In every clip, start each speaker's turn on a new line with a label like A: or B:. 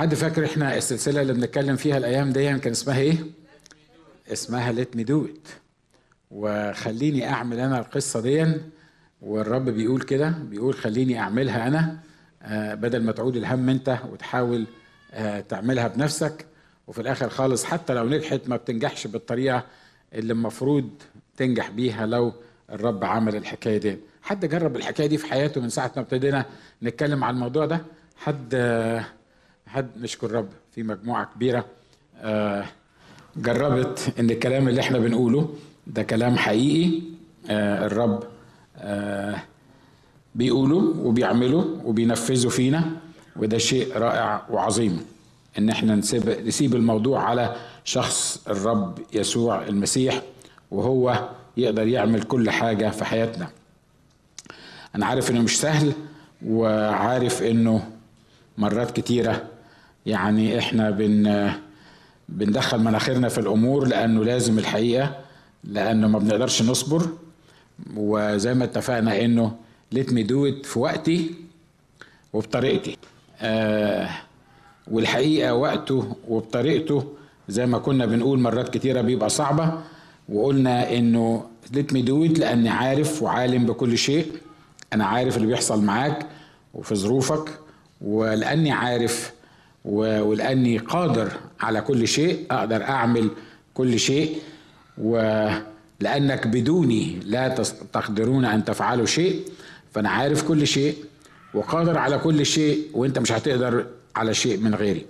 A: حد فاكر إحنا السلسلة اللي بنتكلم فيها الأيام دي كان اسمها إيه؟ اسمها let me do it وخليني أعمل أنا القصة دي والرب بيقول كده بيقول خليني أعملها أنا آه، بدل ما تعود الهم أنت وتحاول آه، تعملها بنفسك. وفي الآخر خالص حتى لو نجحت ما بتنجحش بالطريقة اللي المفروض تنجح بيها لو الرب عمل الحكاية دي. حد جرب الحكاية دي في حياته من ساعة ما ابتدينا نتكلم عن الموضوع ده؟ حد آه، حد نشكر الرب في مجموعة كبيرة آه، جربت إن الكلام اللي إحنا بنقوله ده كلام حقيقي آه، الرب آه، بيقوله وبيعمله وبينفذه فينا وده شيء رائع وعظيم إن إحنا نسيب نسيب الموضوع على شخص الرب يسوع المسيح وهو يقدر يعمل كل حاجة في حياتنا. أنا عارف إنه مش سهل وعارف إنه مرات كتيرة يعني إحنا بن بندخل مناخيرنا في الأمور لأنه لازم الحقيقة لأنه ما بنقدرش نصبر. وزي ما اتفقنا إنه ليت مي دو في وقتي وبطريقتي. آه والحقيقة وقته وبطريقته زي ما كنا بنقول مرات كتيرة بيبقى صعبة. وقلنا إنه let me do لأني عارف وعالم بكل شيء. أنا عارف اللي بيحصل معاك وفي ظروفك. ولأني عارف ولأني قادر على كل شيء أقدر أعمل كل شيء ولانك بدوني لا تقدرون أن تفعلوا شيء فأنا عارف كل شيء وقادر على كل شيء وأنت مش هتقدر على شيء من غيري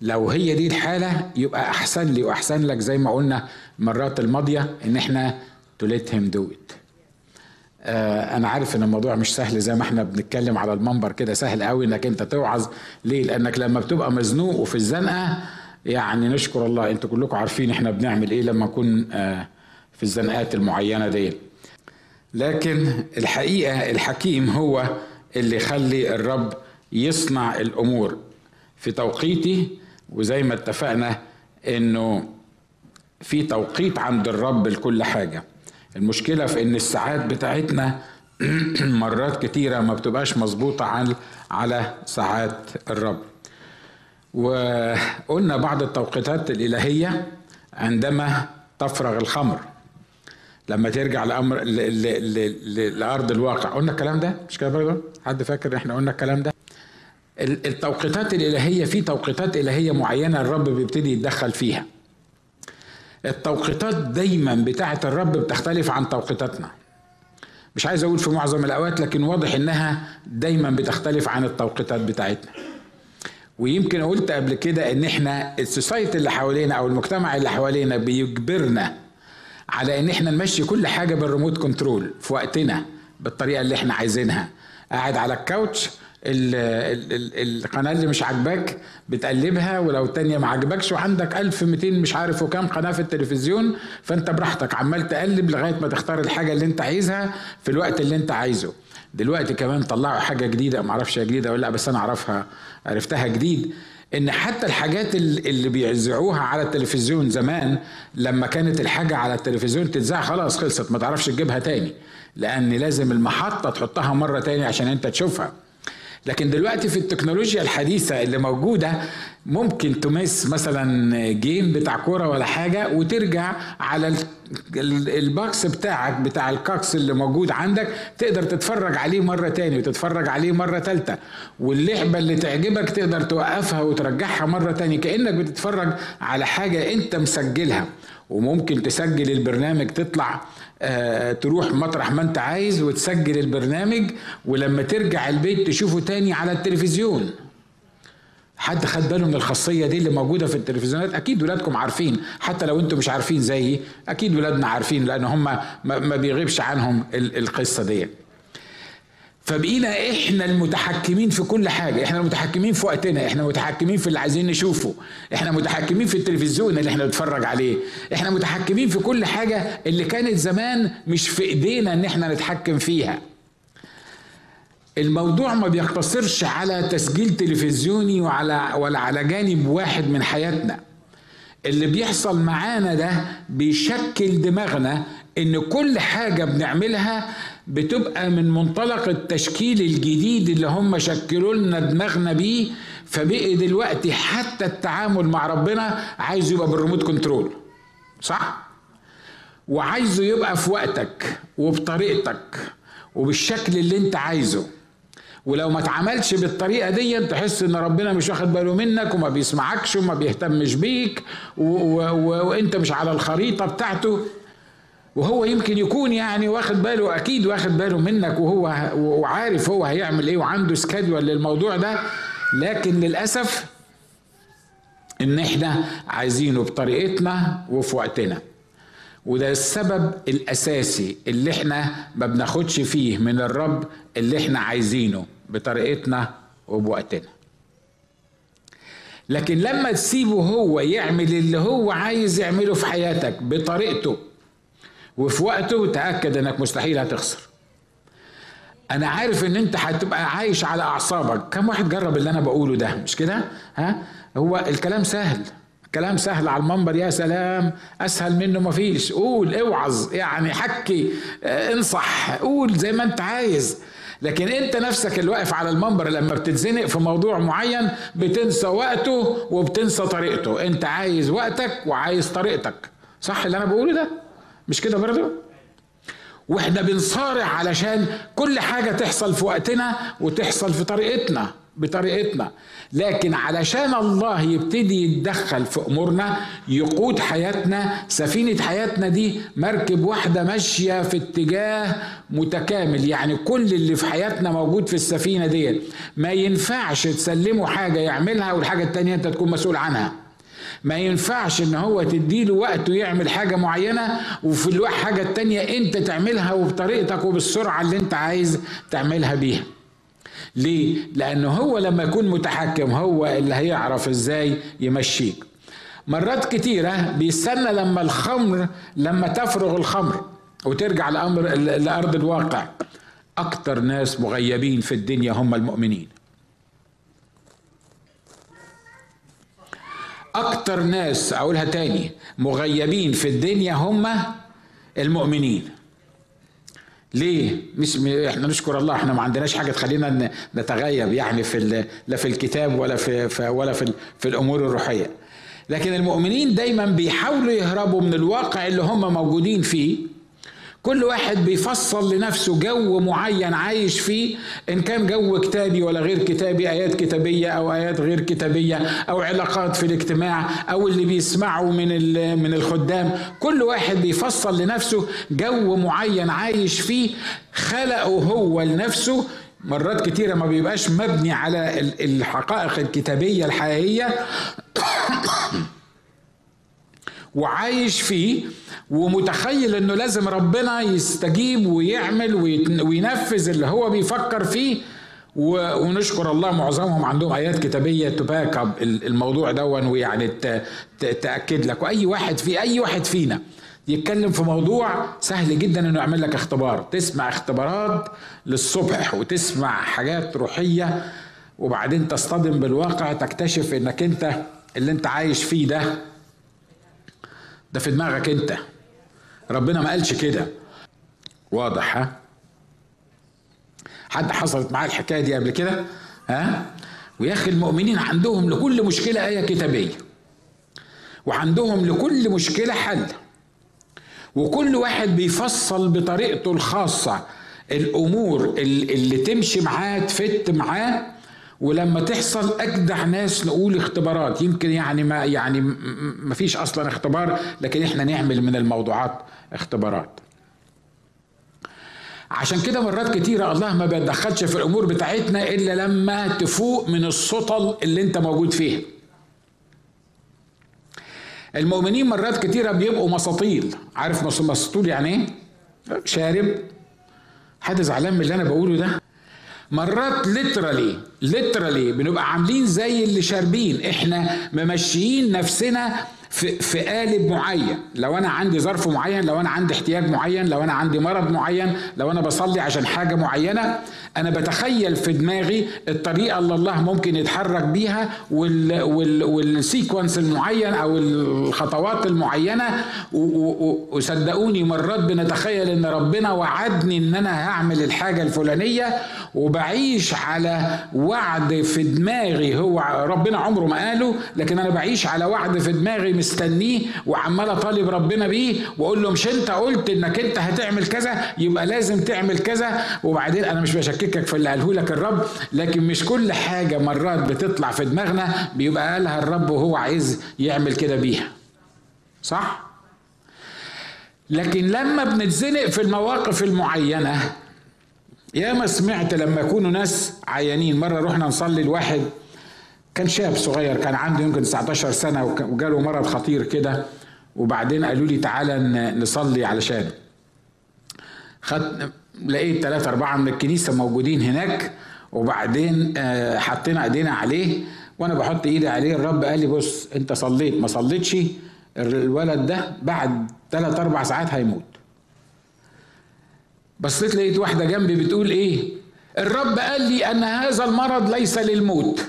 A: لو هي دي الحالة يبقى أحسن لي وأحسن لك زي ما قلنا المرات الماضية إن إحنا do it. آه أنا عارف إن الموضوع مش سهل زي ما إحنا بنتكلم على المنبر كده سهل قوي إنك أنت توعظ ليه؟ لأنك لما بتبقى مزنوق وفي الزنقة يعني نشكر الله أنتوا كلكم عارفين إحنا بنعمل إيه لما نكون آه في الزنقات المعينة دي. لكن الحقيقة الحكيم هو اللي يخلي الرب يصنع الأمور في توقيتي وزي ما اتفقنا إنه في توقيت عند الرب لكل حاجة المشكلة في إن الساعات بتاعتنا مرات كتيرة ما بتبقاش مظبوطة عن على ساعات الرب. وقلنا بعض التوقيتات الإلهية عندما تفرغ الخمر. لما ترجع لأمر ل... ل... ل... لأرض الواقع. قلنا الكلام ده؟ مش كده برضه حد فاكر إحنا قلنا الكلام ده؟ ال- التوقيتات الإلهية في توقيتات إلهية معينة الرب بيبتدي يتدخل فيها. التوقيتات دايما بتاعة الرب بتختلف عن توقيتاتنا. مش عايز أقول في معظم الأوقات لكن واضح إنها دايما بتختلف عن التوقيتات بتاعتنا. ويمكن قلت قبل كده إن إحنا السوسايتي اللي حوالينا أو المجتمع اللي حوالينا بيجبرنا على إن إحنا نمشي كل حاجة بال remote control في وقتنا بالطريقة اللي إحنا عايزينها. قاعد على ال couch ال ال ال القناة اللي مش عاجباك بتقلبها ولو التانية ما عجبكش وعندك 1200 مش عارف وكام قناة في التلفزيون فأنت براحتك عمال تقلب لغاية ما تختار الحاجة اللي أنت عايزها في الوقت اللي أنت عايزه. دلوقتي كمان طلعوا حاجة جديدة ما هي جديدة ولا لأ بس أنا أعرفها عرفتها جديد إن حتى الحاجات ال- اللي بيذيعوها على التلفزيون زمان لما كانت الحاجة على التلفزيون تتذاع خلاص خلصت ما تعرفش تجيبها تاني لأن لازم المحطة تحطها مرة تاني عشان أنت تشوفها. لكن دلوقتي في التكنولوجيا الحديثة اللي موجودة ممكن ت miss مثلا game بتاع كورة ولا حاجة وترجع على ال- ال- box بتاعك بتاع ال Cox اللي موجود عندك تقدر تتفرج عليه مرة تاني وتتفرج عليه مرة تالتة. واللعبة اللي تعجبك تقدر توقفها وترجعها مرة تاني كأنك بتتفرج على حاجة أنت مسجلها. وممكن تسجل البرنامج تطلع آه، تروح مطرح ما انت عايز وتسجل البرنامج ولما ترجع البيت تشوفه تاني على التلفزيون. حد خد باله من الخاصية دي اللي موجودة في التلفزيونات؟ أكيد ولادكم عارفين حتى لو أنتم مش عارفين زيي أكيد ولادنا عارفين لأن هم ما بيغيبش عنهم ال- القصة دي فبقينا إحنا المتحكمين في كل حاجة إحنا المتحكمين في وقتنا إحنا متحكمين في اللي عايزين نشوفه إحنا متحكمين في التلفزيون اللي إحنا بنتفرج عليه إحنا متحكمين في كل حاجة اللي كانت زمان مش في إيدينا إن إحنا نتحكم فيها. الموضوع ما بيقتصرش على تسجيل تلفزيوني وعلى ولا على جانب واحد من حياتنا. اللي بيحصل معانا ده بيشكل دماغنا إن كل حاجة بنعملها بتبقى من منطلق التشكيل الجديد اللي هم شكلوا لنا دماغنا بيه فبقي دلوقتي حتى التعامل مع ربنا عايز يبقى بال remote control صح؟ وعايزه يبقى في وقتك وبطريقتك وبالشكل اللي انت عايزه. ولو ما اتعملش بالطريقة دي تحس ان ربنا مش واخد باله منك وما بيسمعكش وما بيهتمش بيك وانت مش على الخريطة بتاعته. وهو يمكن يكون يعني واخد باله أكيد واخد باله منك وهو وعارف هو هيعمل إيه وعنده schedule للموضوع ده. لكن للأسف إن إحنا عايزينه بطريقتنا وفي وقتنا. وده السبب الأساسي اللي إحنا ما بناخدش فيه من الرب اللي إحنا عايزينه بطريقتنا وبوقتنا. لكن لما تسيبه هو يعمل اللي هو عايز يعمله في حياتك بطريقته وفي وقته تأكد إنك مستحيل هتخسر. أنا عارف إن أنت هتبقى عايش على أعصابك. كم واحد جرب اللي أنا بقوله ده؟ مش كده؟ ها؟ هو الكلام سهل. كلام سهل على المنبر يا سلام أسهل منه مفيش قول اوعظ يعني حكي آه انصح قول زي ما أنت عايز. لكن أنت نفسك اللي واقف على المنبر لما بتتزنق في موضوع معين بتنسى وقته وبتنسى طريقته. أنت عايز وقتك وعايز طريقتك. صح اللي أنا بقوله ده؟ مش كده برضه وإحنا بنصارع علشان كل حاجة تحصل في وقتنا وتحصل في طريقتنا بطريقتنا. لكن علشان الله يبتدي يتدخل في أمورنا يقود حياتنا سفينة حياتنا دي مركب واحدة ماشية في اتجاه متكامل. يعني كل اللي في حياتنا موجود في السفينة دي ما ينفعش تسلمه حاجة يعملها والحاجة التانية أنت تكون مسؤول عنها. ما ينفعش إن هو تديله وقت ويعمل حاجة معينة وفي الوقت حاجة التانيه أنت تعملها وبطريقتك وبالسرعة اللي أنت عايز تعملها بيها. ليه؟ لأنه هو لما يكون متحكم هو اللي هيعرف إزاي يمشيك. مرات كتيرة بيستنى لما الخمر لما تفرغ الخمر وترجع الأمر لأرض الواقع. أكتر ناس مغيبين في الدنيا هم المؤمنين. أكتر ناس أقولها تاني مغيبين في الدنيا هم المؤمنين ليه؟ مش إحنا نشكر الله إحنا ما عندناش حاجة تخلينا نتغيب يعني في لا في الكتاب ولا في ولا في في الأمور الروحية. لكن المؤمنين دايما بيحاولوا يهربوا من الواقع اللي هم موجودين فيه كل واحد بيفصل لنفسه جو معين عايش فيه إن كان جو كتابي ولا غير كتابي آيات كتابية أو آيات غير كتابية أو علاقات في الاجتماع أو اللي بيسمعوا من من الخدام. كل واحد بيفصل لنفسه جو معين عايش فيه خلقه هو لنفسه. مرات كتيرة ما بيبقاش مبني على الحقائق الكتابية الحقيقية. وعايش فيه ومتخيل إنه لازم ربنا يستجيب ويعمل وينفذ اللي هو بيفكر فيه. ونشكر الله معظمهم عندهم آيات كتابية تباك الموضوع دون ويعني تأكد لك. وأي واحد في أي واحد فينا يتكلم في موضوع سهل جدا إنه يعمل لك اختبار. تسمع اختبارات للصبح وتسمع حاجات روحية وبعدين تصطدم بالواقع تكتشف إنك أنت اللي أنت عايش فيه ده ده في دماغك انت. ربنا ما قالش كده. واضح ها؟ حد حصلت معاه الحكاية دي قبل كده؟ ها؟ ويا أخي المؤمنين عندهم لكل مشكلة آية كتابية. وعندهم لكل مشكلة حل. وكل واحد بيفصل بطريقته الخاصة. الأمور اللي تمشي معاه تفت معاه ولما تحصل اجدع ناس نقول اختبارات يمكن يعني ما يعني ما فيش أصلا اختبار لكن إحنا نعمل من الموضوعات اختبارات عشان كده مرات كتيرة الله ما بيتدخلش في الأمور بتاعتنا إلا لما تفوق من السطل اللي أنت موجود فيها. المؤمنين مرات كتيرة بيبقوا مساطيل، عارف مسطول يعني إيه؟ شارب حد زعلان من اللي أنا بقوله ده؟ مرات ليترالي ليترالي بنبقى عاملين زي اللي شاربين. إحنا ممشيين نفسنا في, في قالب معين. لو أنا عندي ظرف معين لو أنا عندي احتياج معين لو أنا عندي مرض معين لو أنا بصلي عشان حاجة معينة أنا بتخيل في دماغي الطريقة اللي الله ممكن يتحرك بيها وال وال والسيكونس المعين أو الخطوات المعينة. وصدقوني مرات بنتخيل إن ربنا وعدني إن أنا هعمل الحاجة الفلانية وبعيش على وعد في دماغي هو ربنا عمره ما قاله لكن أنا بعيش على وعد في دماغي مستنيه وعمال أطالب ربنا بيه وأقول له مش أنت قلت إنك أنت هتعمل كذا يبقى لازم تعمل كذا. وبعدين أنا مش بشككك في اللي قاله لك الرب لكن مش كل حاجة مرات بتطلع في دماغنا بيبقى قالها الرب وهو عايز يعمل كده بيها. صح؟ لكن لما بنتزنق في المواقف المعينة يا ما سمعت لما يكونوا ناس عيانين. مرة رحنا نصلي لواحد كان شاب صغير كان عنده يمكن 19 سنة وجاله مرض خطير كده. وبعدين قالوا لي تعالى نصلي علشان. خد لقيت ثلاثة أربعة من الكنيسة موجودين هناك. وبعدين حطينا إيدينا عليه. وأنا بحط إيدي عليه. الرب قال لي بص أنت صليت ما صليتش الولد ده بعد ثلاث أربع ساعات هيموت. بصيت لقيت واحدة جنبي بتقول إيه؟ الرب قال لي أن هذا المرض ليس للموت.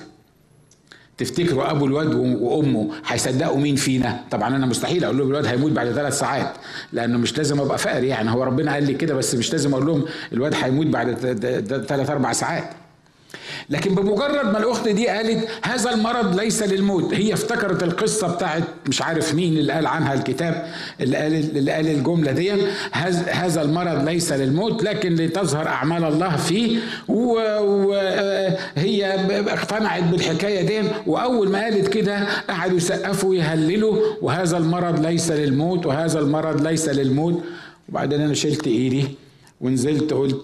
A: تفتكروا أبو الواد وأمه هيصدقوا مين فينا؟ طبعا أنا مستحيل أقول لهم الواد هيموت بعد ثلاث ساعات لأنه مش لازم أبقى فقر يعني هو ربنا قال لي كده بس مش لازم أقول لهم الواد هيموت بعد ثلاث أربع ساعات. لكن بمجرد ما الأخت دي قالت هذا المرض ليس للموت هي افتكرت القصة بتاعت مش عارف مين اللي قال عنها الكتاب اللي قال اللي قال الجملة دي هذا المرض ليس للموت لكن لتظهر أعمال الله فيه وهي اقتنعت بالحكاية دي وأول ما قالت كده قعدوا يسقفوا ويهللوا وهذا المرض ليس للموت وهذا المرض ليس للموت. وبعدين أنا شلت إيدي ونزلت قلت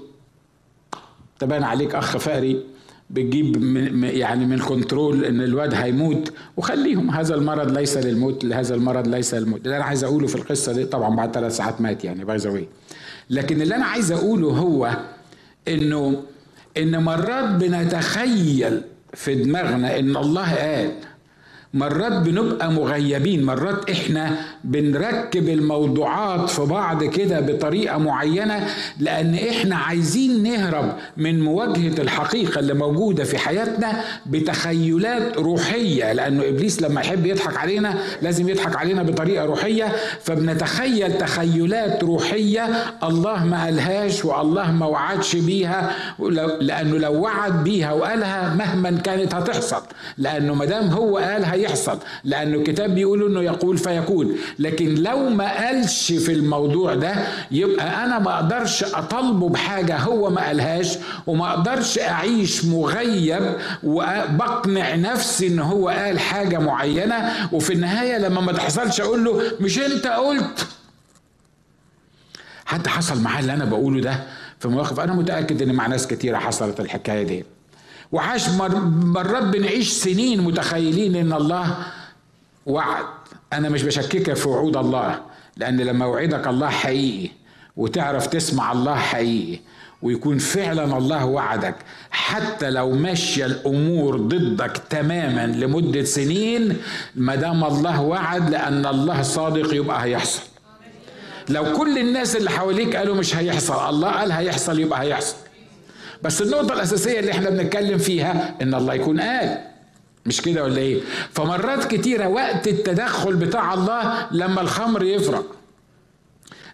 A: تبان عليك أخ فقري. بتجيب من يعني من كنترول إن الواد هيموت. وخليهم هذا المرض ليس للموت هذا المرض ليس للموت. اللي أنا عايز أقوله في القصة دي طبعا بعد ثلاث ساعات مات يعني باي ذا لكن اللي أنا عايز أقوله هو إنه إن مرات بنتخيل في دماغنا إن الله قال مرات بنبقى مغيبين مرات إحنا بنركب الموضوعات في بعض كده بطريقة معينة لأن إحنا عايزين نهرب من مواجهة الحقيقة اللي موجودة في حياتنا بتخيلات روحية. لأنه إبليس لما يحب يضحك علينا لازم يضحك علينا بطريقة روحية. فبنتخيل تخيلات روحية الله ما قالهاش والله ما وعدش بيها لأنه لو وعد بيها وقالها مهما كانت هتحصل. لأنه مدام هو قال هي يحصل لأنه الكتاب بيقول إنه يقول فيكون لكن لو ما قالش في الموضوع ده يبقى أنا ما أقدرش أطالبه بحاجة هو ما قالهاش وما أقدرش أعيش مغيب وبقنع نفسي إن هو قال حاجة معينة. وفي النهاية لما ما تحصلش أقول له مش أنت قلت. حتى حصل معاه اللي أنا بقوله ده في مواقف أنا متأكد إن مع ناس كتيرة حصلت الحكاية دي. وعاش مرات بنعيش سنين متخيلين إن الله وعد. أنا مش بشككك في وعود الله لأن لما وعدك الله حقيقي وتعرف تسمع الله حقيقي ويكون فعلا الله وعدك. حتى لو ماشية الأمور ضدك تماما لمدة سنين ما دام الله وعد لأن الله صادق يبقى هيحصل. لو كل الناس اللي حواليك قالوا مش هيحصل الله قال هيحصل يبقى هيحصل. بس النقطة الأساسية اللي إحنا بنتكلم فيها إن الله يكون قال مش كده ولا إيه؟ فمرات كتيرة وقت التدخل بتاع الله لما الخمر يفرق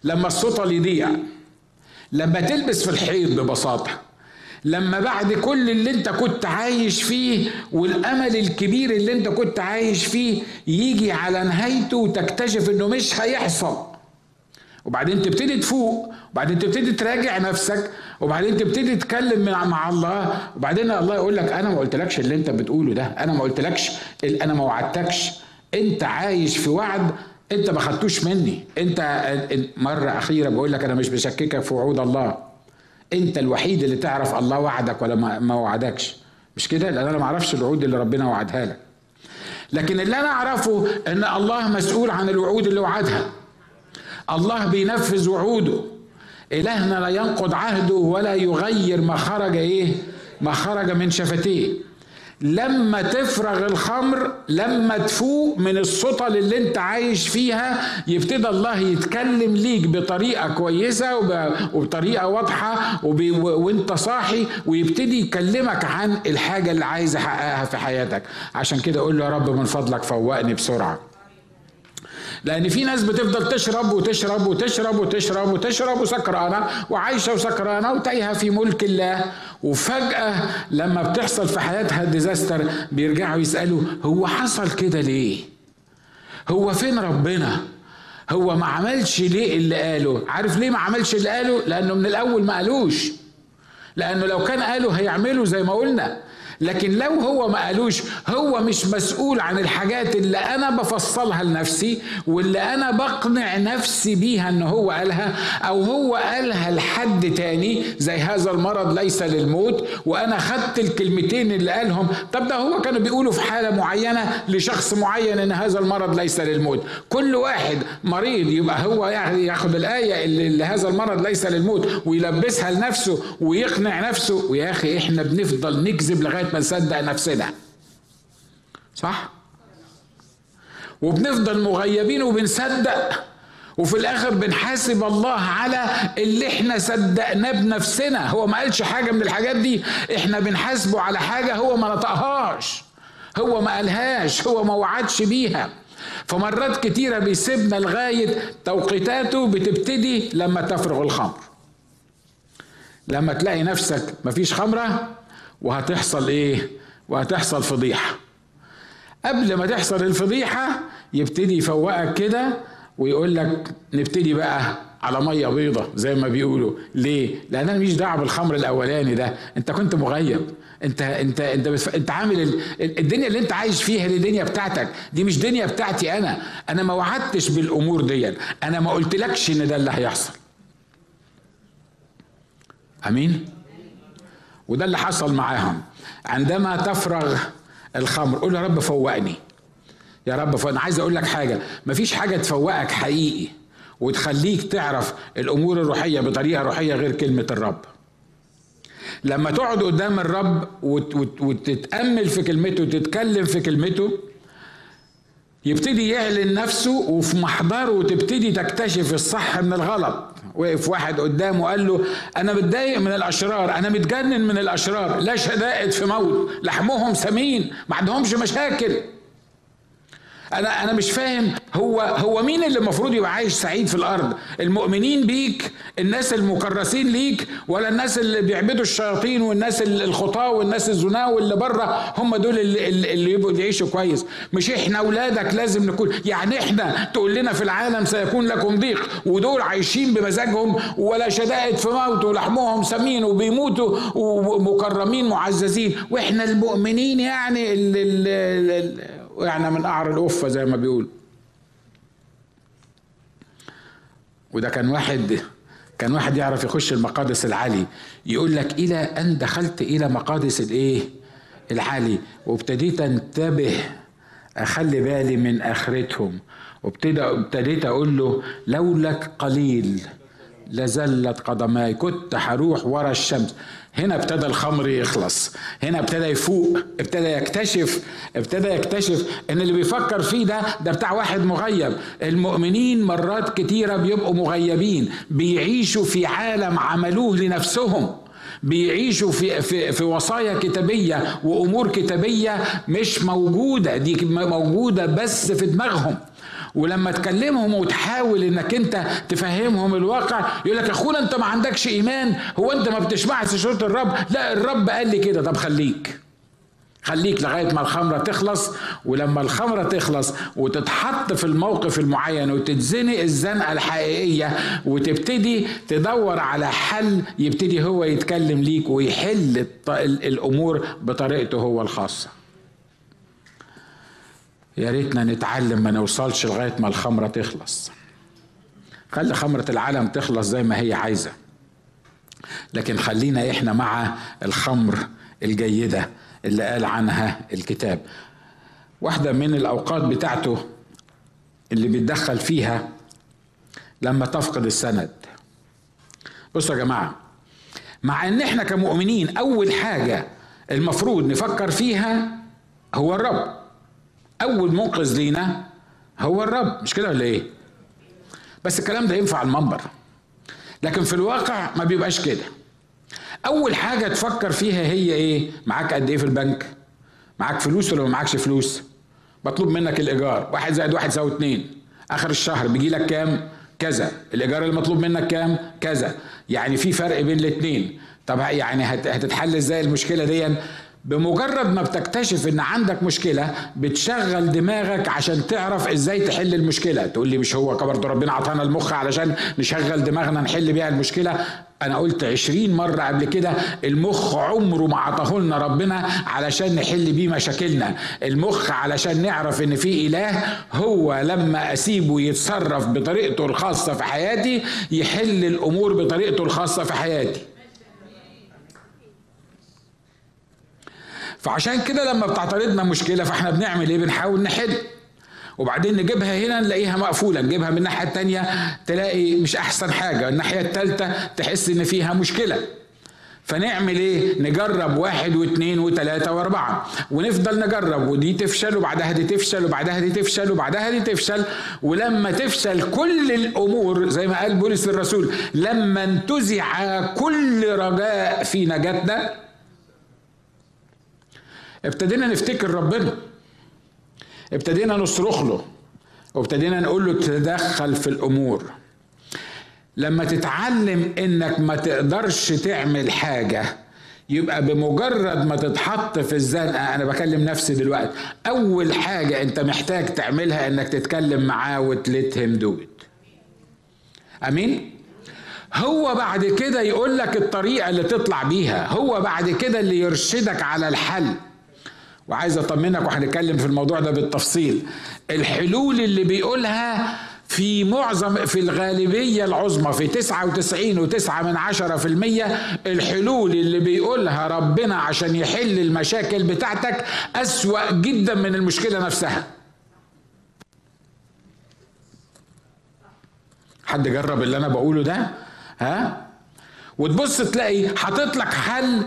A: لما السطل يضيع لما تلبس في الحيض ببساطة لما بعد كل اللي أنت كنت عايش فيه والأمل الكبير اللي أنت كنت عايش فيه يجي على نهايته وتكتشف إنه مش هيحصل وبعدين تبتدي تفوق وبعدين تبتدي تراجع نفسك وبعدين تبتدي تتكلم مع الله وبعدين الله يقول لك أنا ما قلتلكش اللي أنت بتقوله ده أنا ما قلتلكش أنا ما وعدتكش. أنت عايش في وعد أنت ما خدتوش مني. أنت مرة أخيرة بقول لك أنا مش بشككك في وعود الله. أنت الوحيد اللي تعرف الله وعدك ولا ما وعدكش. مش كده؟ لأن أنا ما أعرفش الوعود اللي ربنا وعدها لك. لكن اللي أنا أعرفه إن الله مسؤول عن الوعود اللي وعدها. الله بينفذ وعوده. إلهنا لا ينقض عهده ولا يغير ما خرج إيه؟ ما خرج من شفتيه. لما تفرغ الخمر لما تفوق من السطل اللي أنت عايش فيها يبتدى الله يتكلم ليك بطريقة كويسة وبطريقة واضحة وأنت صاحي ويبتدي يكلمك عن الحاجة اللي عايز يحققها في حياتك. عشان كده قول له يا رب من فضلك فوقني بسرعة. لأن في ناس بتفضل تشرب وتشرب وتشرب وتشرب وتشرب وسكرانة وعايشة وسكرانة وتايهه في ملك الله وفجأة لما بتحصل في حياتها ديزاستر بيرجعوا يسألوا هو حصل كده ليه؟ هو فين ربنا؟ هو ما عملش ليه اللي قاله؟ عارف ليه ما عملش اللي قاله؟ لأنه من الأول ما قالوش لأنه لو كان قاله هيعملوا زي ما قلنا لكن لو هو ما قالوش هو مش مسؤول عن الحاجات اللي أنا بفصلها لنفسي واللي أنا بقنع نفسي بيها إن هو قالها أو هو قالها لحد تاني زي هذا المرض ليس للموت وأنا خدت الكلمتين اللي قالهم. طب ده هو كانوا بيقولوا في حالة معينة لشخص معين إن هذا المرض ليس للموت. كل واحد مريض يبقى هو ياخد الآية اللي هذا المرض ليس للموت ويلبسها لنفسه ويقنع نفسه. ويا أخي إحنا بنفضل نكذب لغاية ما نصدق نفسنا. صح؟ وبنفضل مغيبين وبنصدق وفي الآخر بنحاسب الله على اللي إحنا صدقناه بنفسنا. هو ما قالش حاجة من الحاجات دي؟ إحنا بنحاسبه على حاجة هو ما نطقهاش هو ما قالهاش هو ما وعدش بيها. فمرات كتيرة بيسيبنا لغاية توقيتاته بتبتدي لما تفرغ الخمر. لما تلاقي نفسك مفيش خمرة وهتحصل إيه؟ وهتحصل فضيحة. قبل ما تحصل الفضيحة يبتدي يفوقك كده ويقول لك نبتدي بقى على مية بيضة زي ما بيقولوا. ليه؟ لأن أنا مش دعوة بالخمر الأولاني ده. أنت كنت مغيب. أنت أنت أنت بتف... أنت عامل الدنيا اللي أنت عايش فيها دي دنيا بتاعتك. دي مش دنيا بتاعتي أنا. أنا ما وعدتش بالأمور دي أنا ما قلتلكش إن ده اللي هيحصل. أمين؟ وده اللي حصل معاهم. عندما تفرغ الخمر قول يا رب فوقني. يا رب فوق. أنا عايز أقول لك حاجة مفيش حاجة تفوقك حقيقي وتخليك تعرف الأمور الروحية بطريقة روحية غير كلمة الرب. لما تقعد قدام الرب وتتأمل في كلمته وتتكلم في كلمته يبتدي يعلن نفسه وفي محضره تبتدي تكتشف الصح من الغلط. وقف واحد قدامه قال له أنا متضايق من الأشرار أنا متجنن من الأشرار لا شدائد في موت لحمهم سمين ما عندهمش مشاكل. أنا أنا مش فاهم هو هو مين اللي المفروض يبقى عايش سعيد في الأرض؟ المؤمنين بيك الناس المكرسين ليك ولا الناس اللي بيعبدوا الشياطين والناس الخطاة والناس الزنا واللي بره؟ هم دول اللي, اللي يبقوا يعيشوا كويس. مش إحنا اولادك لازم نكون يعني إحنا تقول لنا في العالم سيكون لكم ضيق ودول عايشين بمزاجهم ولا شدائد في موت ولحمهم سمين وبيموتوا ومكرمين معززين. وإحنا المؤمنين يعني اللي, اللي وقعنا من قعر القفة زي ما بيقول وده كان واحد كان واحد يعرف يخش المقادس العالي يقول لك إلى أن دخلت إلى مقادس الإيه؟ العالي. وابتديت انتبه أخلي بالي من آخرتهم. وابتدى ابتديت أقول له لولك قليل لزلت قدماي كنت هروح ورا الشمس. هنا ابتدى الخمر يخلص. هنا ابتدى يفوق ابتدى يكتشف ابتدى يكتشف إن اللي بيفكر فيه ده ده بتاع واحد مغيب. المؤمنين مرات كتيرة بيبقوا مغيبين. بيعيشوا في عالم عملوه لنفسهم. بيعيشوا في في في وصايا كتابية وأمور كتابية مش موجودة. دي موجودة بس في دماغهم. ولما تكلمهم وتحاول إنك أنت تفهمهم الواقع يقول لك أخونا أنت ما عندكش إيمان هو أنت ما بتسمعش شروط الرب؟ لا الرب قال لي كده. طب خليك خليك لغاية ما الخمرة تخلص ولما الخمرة تخلص وتتحط في الموقف المعين وتتزنق الزنقة الحقيقية وتبتدي تدور على حل يبتدي هو يتكلم ليك ويحل الأمور بطريقته هو الخاصة. يا ريتنا نتعلم ما نوصلش لغاية ما الخمرة تخلص. خلي خمرة العالم تخلص زي ما هي عايزة. لكن خلينا إحنا مع الخمر الجيدة اللي قال عنها الكتاب. واحدة من الأوقات بتاعته اللي بيتدخل فيها لما تفقد السند. بصوا يا جماعة مع إن إحنا كمؤمنين أول حاجة المفروض نفكر فيها هو الرب. أول منقذ لينا هو الرب مش كده ولا إيه؟ بس الكلام ده ينفع على المنبر. لكن في الواقع ما بيبقاش كده. أول حاجة تفكر فيها هي إيه؟ معاك قد إيه في البنك؟ معاك فلوس ولا ما معاكش فلوس؟ مطلوب منك الإيجار. واحد زائد واحد يساوي اتنين. آخر الشهر بيجي لك كام؟ كذا. الإيجار اللي مطلوب منك كام؟ كذا. يعني في فرق بين الاتنين. طب يعني هتتحل إزاي المشكلة دي بمجرد ما بتكتشف إن عندك مشكلة بتشغل دماغك عشان تعرف إزاي تحل المشكلة. تقول لي مش هو برضه ربنا عطانا المخ علشان نشغل دماغنا نحل بيها المشكلة. أنا قلت عشرين مرة قبل كده المخ عمره ما عطاه لنا ربنا علشان نحل بيه مشاكلنا. المخ علشان نعرف إن في إله هو لما أسيبه يتصرف بطريقته الخاصة في حياتي يحل الأمور بطريقته الخاصة في حياتي. فعشان كده لما بتعترضنا مشكلة فإحنا بنعمل إيه؟ بنحاول نحل. وبعدين نجيبها هنا نلاقيها مقفولة. نجيبها من الناحية التانية تلاقي مش أحسن حاجة. الناحية التالتة تحس إن فيها مشكلة. فنعمل إيه؟ نجرب واحد واثنين وثلاثة وأربعة. ونفضل نجرب. ودي تفشل وبعدها دي تفشل وبعدها دي تفشل وبعدها دي تفشل. ولما تفشل كل الأمور زي ما قال بولس الرسول لما انتزع كل رجاء في نجاتنا ابتدينا نفتكر ربنا. ابتدينا نصرخ له. وابتدينا نقول له تدخل في الأمور. لما تتعلم إنك ما تقدرش تعمل حاجة يبقى بمجرد ما تتحط في الزنقه أنا بكلم نفسي دلوقتي أول حاجة أنت محتاج تعملها إنك تتكلم معاه وتلت هيم دو أمين؟ هو بعد كده يقول لك الطريقة اللي تطلع بيها. هو بعد كده اللي يرشدك على الحل. وعايز أطمنك وهنتكلم في الموضوع ده بالتفصيل. الحلول اللي بيقولها في معظم في الغالبية العظمى في 99 وتسعة من عشرة في المية الحلول اللي بيقولها ربنا عشان يحل المشاكل بتاعتك أسوأ جدا من المشكلة نفسها. حد جرب اللي أنا بقوله ده؟ ها؟ وتبص تلاقي حاطط لك حل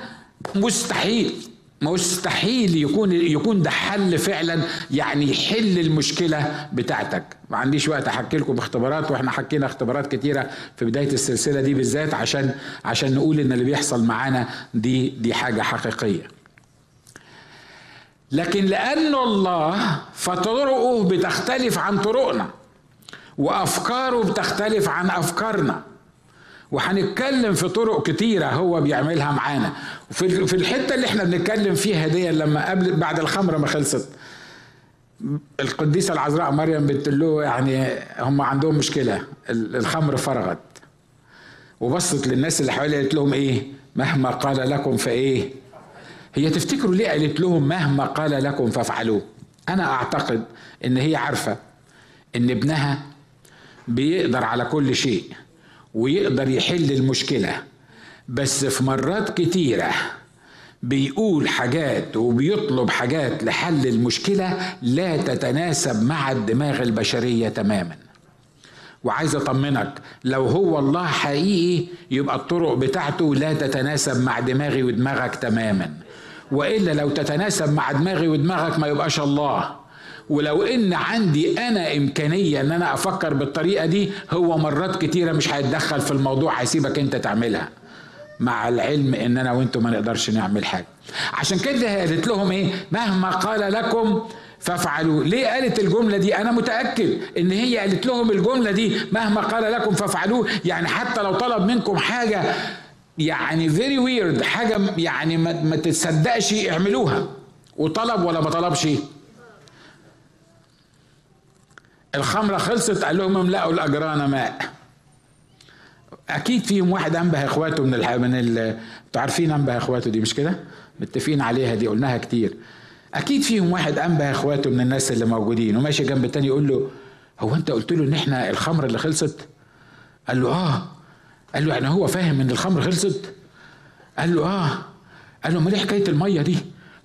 A: مستحيل. مستحيل يكون يكون ده حل فعلا يعني يحل المشكلة بتاعتك. ما عنديش وقت أحكي لكم اختبارات وإحنا حكينا اختبارات كتيرة في بداية السلسلة دي بالذات عشان عشان نقول إن اللي بيحصل معانا دي دي حاجة حقيقية. لكن لأن الله فطرقه بتختلف عن طرقنا وأفكاره بتختلف عن أفكارنا. وهنتكلم في طرق كتيرة هو بيعملها معانا. وفي في الحتة اللي إحنا بنتكلم فيها دي لما قبل بعد الخمرة ما خلصت. القديسة العذراء مريم بنت له يعني هم عندهم مشكلة. الخمر فرغت. وبصت للناس اللي حواليها قالت لهم إيه؟ مهما قال لكم فإيه؟ هي تفتكروا ليه قالت لهم مهما قال لكم فافعلوه؟ أنا أعتقد إن هي عارفة إن ابنها بيقدر على كل شيء. ويقدر يحل المشكلة. بس في مرات كتيرة بيقول حاجات وبيطلب حاجات لحل المشكلة لا تتناسب مع الدماغ البشرية تماما. وعايز أطمنك لو هو الله حقيقي يبقى الطرق بتاعته لا تتناسب مع دماغي ودماغك تماما. وإلا لو تتناسب مع دماغي ودماغك ما يبقاش الله. ولو إن عندي أنا إمكانية إن أنا أفكر بالطريقة دي هو مرات كتيرة مش هيتدخل في الموضوع هيسيبك أنت تعملها. مع العلم إن أنا وأنتم ما نقدرش نعمل حاجة. عشان كده قالت لهم إيه؟ مهما قال لكم فافعلوا. ليه قالت الجملة دي؟ أنا متأكد إن هي قالت لهم الجملة دي مهما قال لكم فافعلوه. يعني حتى لو طلب منكم حاجة يعني فيري ويرد حاجة يعني ما تتصدقش اعملوها. وطلب ولا ما طلبش؟ الخمرة خلصت قال لهم املأوا الأجران ماء أكيد فيهم واحد أنبه إخواته من الح... من ال... أنتوا عارفين أنبه إخواته دي مش كده؟ متفقين عليها دي قلناها كتير أكيد فيهم واحد أنبه إخواته من الناس اللي موجودين وماشي جنب التاني يقول له هو أنت قلت له إن إحنا الخمر اللي خلصت؟ قال له آه قال له يعني هو فاهم إن الخمر خلصت؟ قال له آه قال له أمال إيه حكاية المية دي؟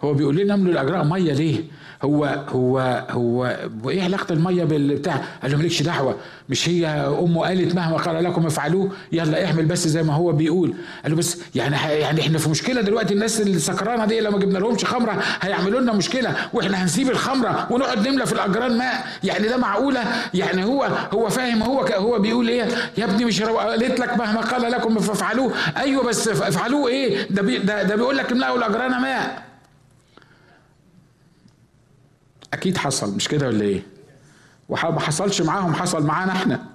A: هو بيقول لنا املوا الأجراء مية ليه؟ هو هو هو وإيه علاقة المية بالبتاع؟ قال له مالكش دعوة مش هي أمه قالت مهما قال لكم افعلوه يلا اعمل بس زي ما هو بيقول. قال له بس يعني يعني إحنا في مشكلة دلوقتي الناس اللي سكرانه دي لو ما جبنا لهمش خمرة هيعملوا لنا مشكلة وإحنا هنسيب الخمرة ونقعد نملى في الأجران ماء. يعني ده معقولة؟ يعني هو هو فاهم هو هو بيقول إيه؟ يا ابني مش قالت لك مهما قال لكم فافعلوه أيوه بس افعلوه إيه؟ ده بي ده, ده بيقول لك املأوا الأجران ماء. أكيد حصل مش كده ولا إيه؟ وما حصلش معاهم حصل معانا إحنا.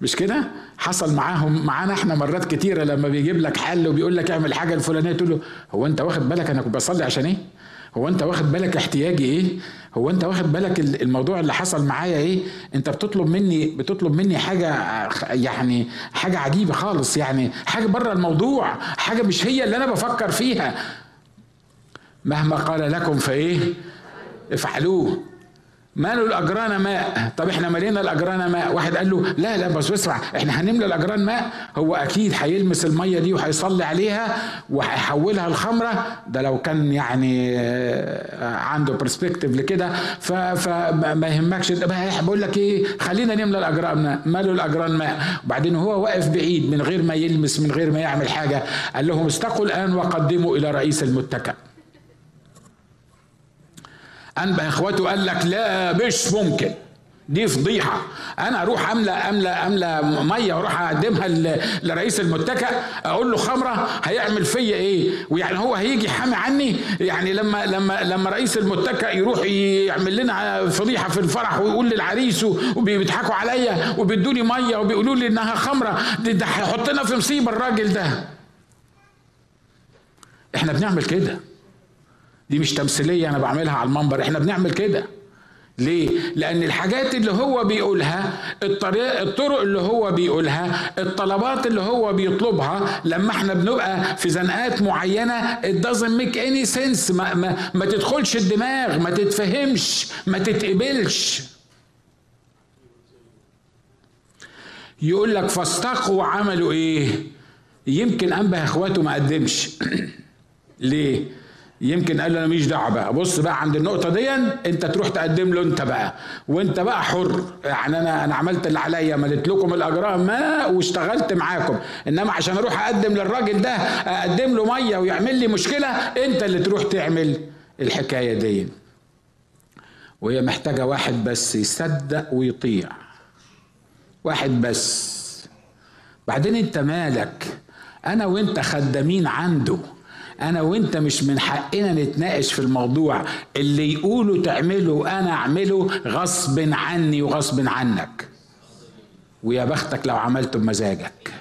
A: مش كده؟ حصل معاهم معانا إحنا مرات كتيرة لما بيجيب لك حل وبيقول لك اعمل حاجة الفلانية تقول له هو أنت واخد بالك أنا كنت بصلي عشان إيه؟ هو أنت واخد بالك احتياجي إيه؟ هو أنت واخد بالك الموضوع اللي حصل معايا إيه؟ أنت بتطلب مني بتطلب مني حاجة يعني حاجة عجيبة خالص يعني حاجة بره الموضوع حاجة مش هي اللي أنا بفكر فيها. مهما قال لكم فإيه؟ افعلوه. مالوا الأجران ماء؟ طب إحنا ملينا الأجران ماء؟ واحد قال له لا لا بس اسمع إحنا هنملى الأجران ماء؟ هو أكيد هيلمس المية دي وهيصلي عليها وهيحولها الخمره ده لو كان يعني آه، عنده برسبكتيف لكده فما يهمكش. بقول لك إيه؟ خلينا نملى الأجران مالوا الأجران ماء؟ وبعدين هو واقف بعيد من غير ما يلمس من غير ما يعمل حاجة قال لهم استقوا الآن وقدموا إلى رئيس المتكأ. انبه اخواته قال لك لا مش ممكن دي فضيحة أنا أروح أملى أملى أملى مية وأروح أقدمها لرئيس المتكأ أقول له خمرة هيعمل فيا إيه؟ ويعني هو هيجي حامي عني؟ يعني لما لما لما رئيس المتكأ يروح يعمل لنا فضيحة في الفرح ويقول للعريس وبيضحكوا عليا وبيدوني مية وبيقولوا لي إنها خمرة ده هيحطنا في مصيبة الراجل ده. إحنا بنعمل كده. دي مش تمثيلية أنا بعملها على المنبر إحنا بنعمل كده ليه؟ لأن الحاجات اللي هو بيقولها الطريق الطرق اللي هو بيقولها الطلبات اللي هو بيطلبها لما إحنا بنبقى في زنقات معينة it doesn't make any sense ما, ما, ما تدخلش الدماغ ما تتفهمش ما تتقبلش يقول لك فاستقوا عملوا إيه؟ يمكن أنبه اخواته ما قدمش ليه؟ يمكن قال له أنا ماليش دعوة بقى. بص بقى عند النقطة دي أنت تروح تقدم له أنت بقى. وأنت بقى حر. يعني أنا أنا عملت اللي عليا مليت لكم الأجراء ما واشتغلت معاكم. إنما عشان أروح أقدم للراجل ده أقدم له مية ويعمل لي مشكلة أنت اللي تروح تعمل الحكاية دي. وهي محتاجة واحد بس يصدق ويطيع. واحد بس. بعدين أنت مالك؟ أنا وأنت خدامين عنده. أنا وأنت مش من حقنا نتناقش في الموضوع. اللي يقولوا تعمله أنا أعمله غصب عني وغصب عنك. ويا بختك لو عملته بمزاجك.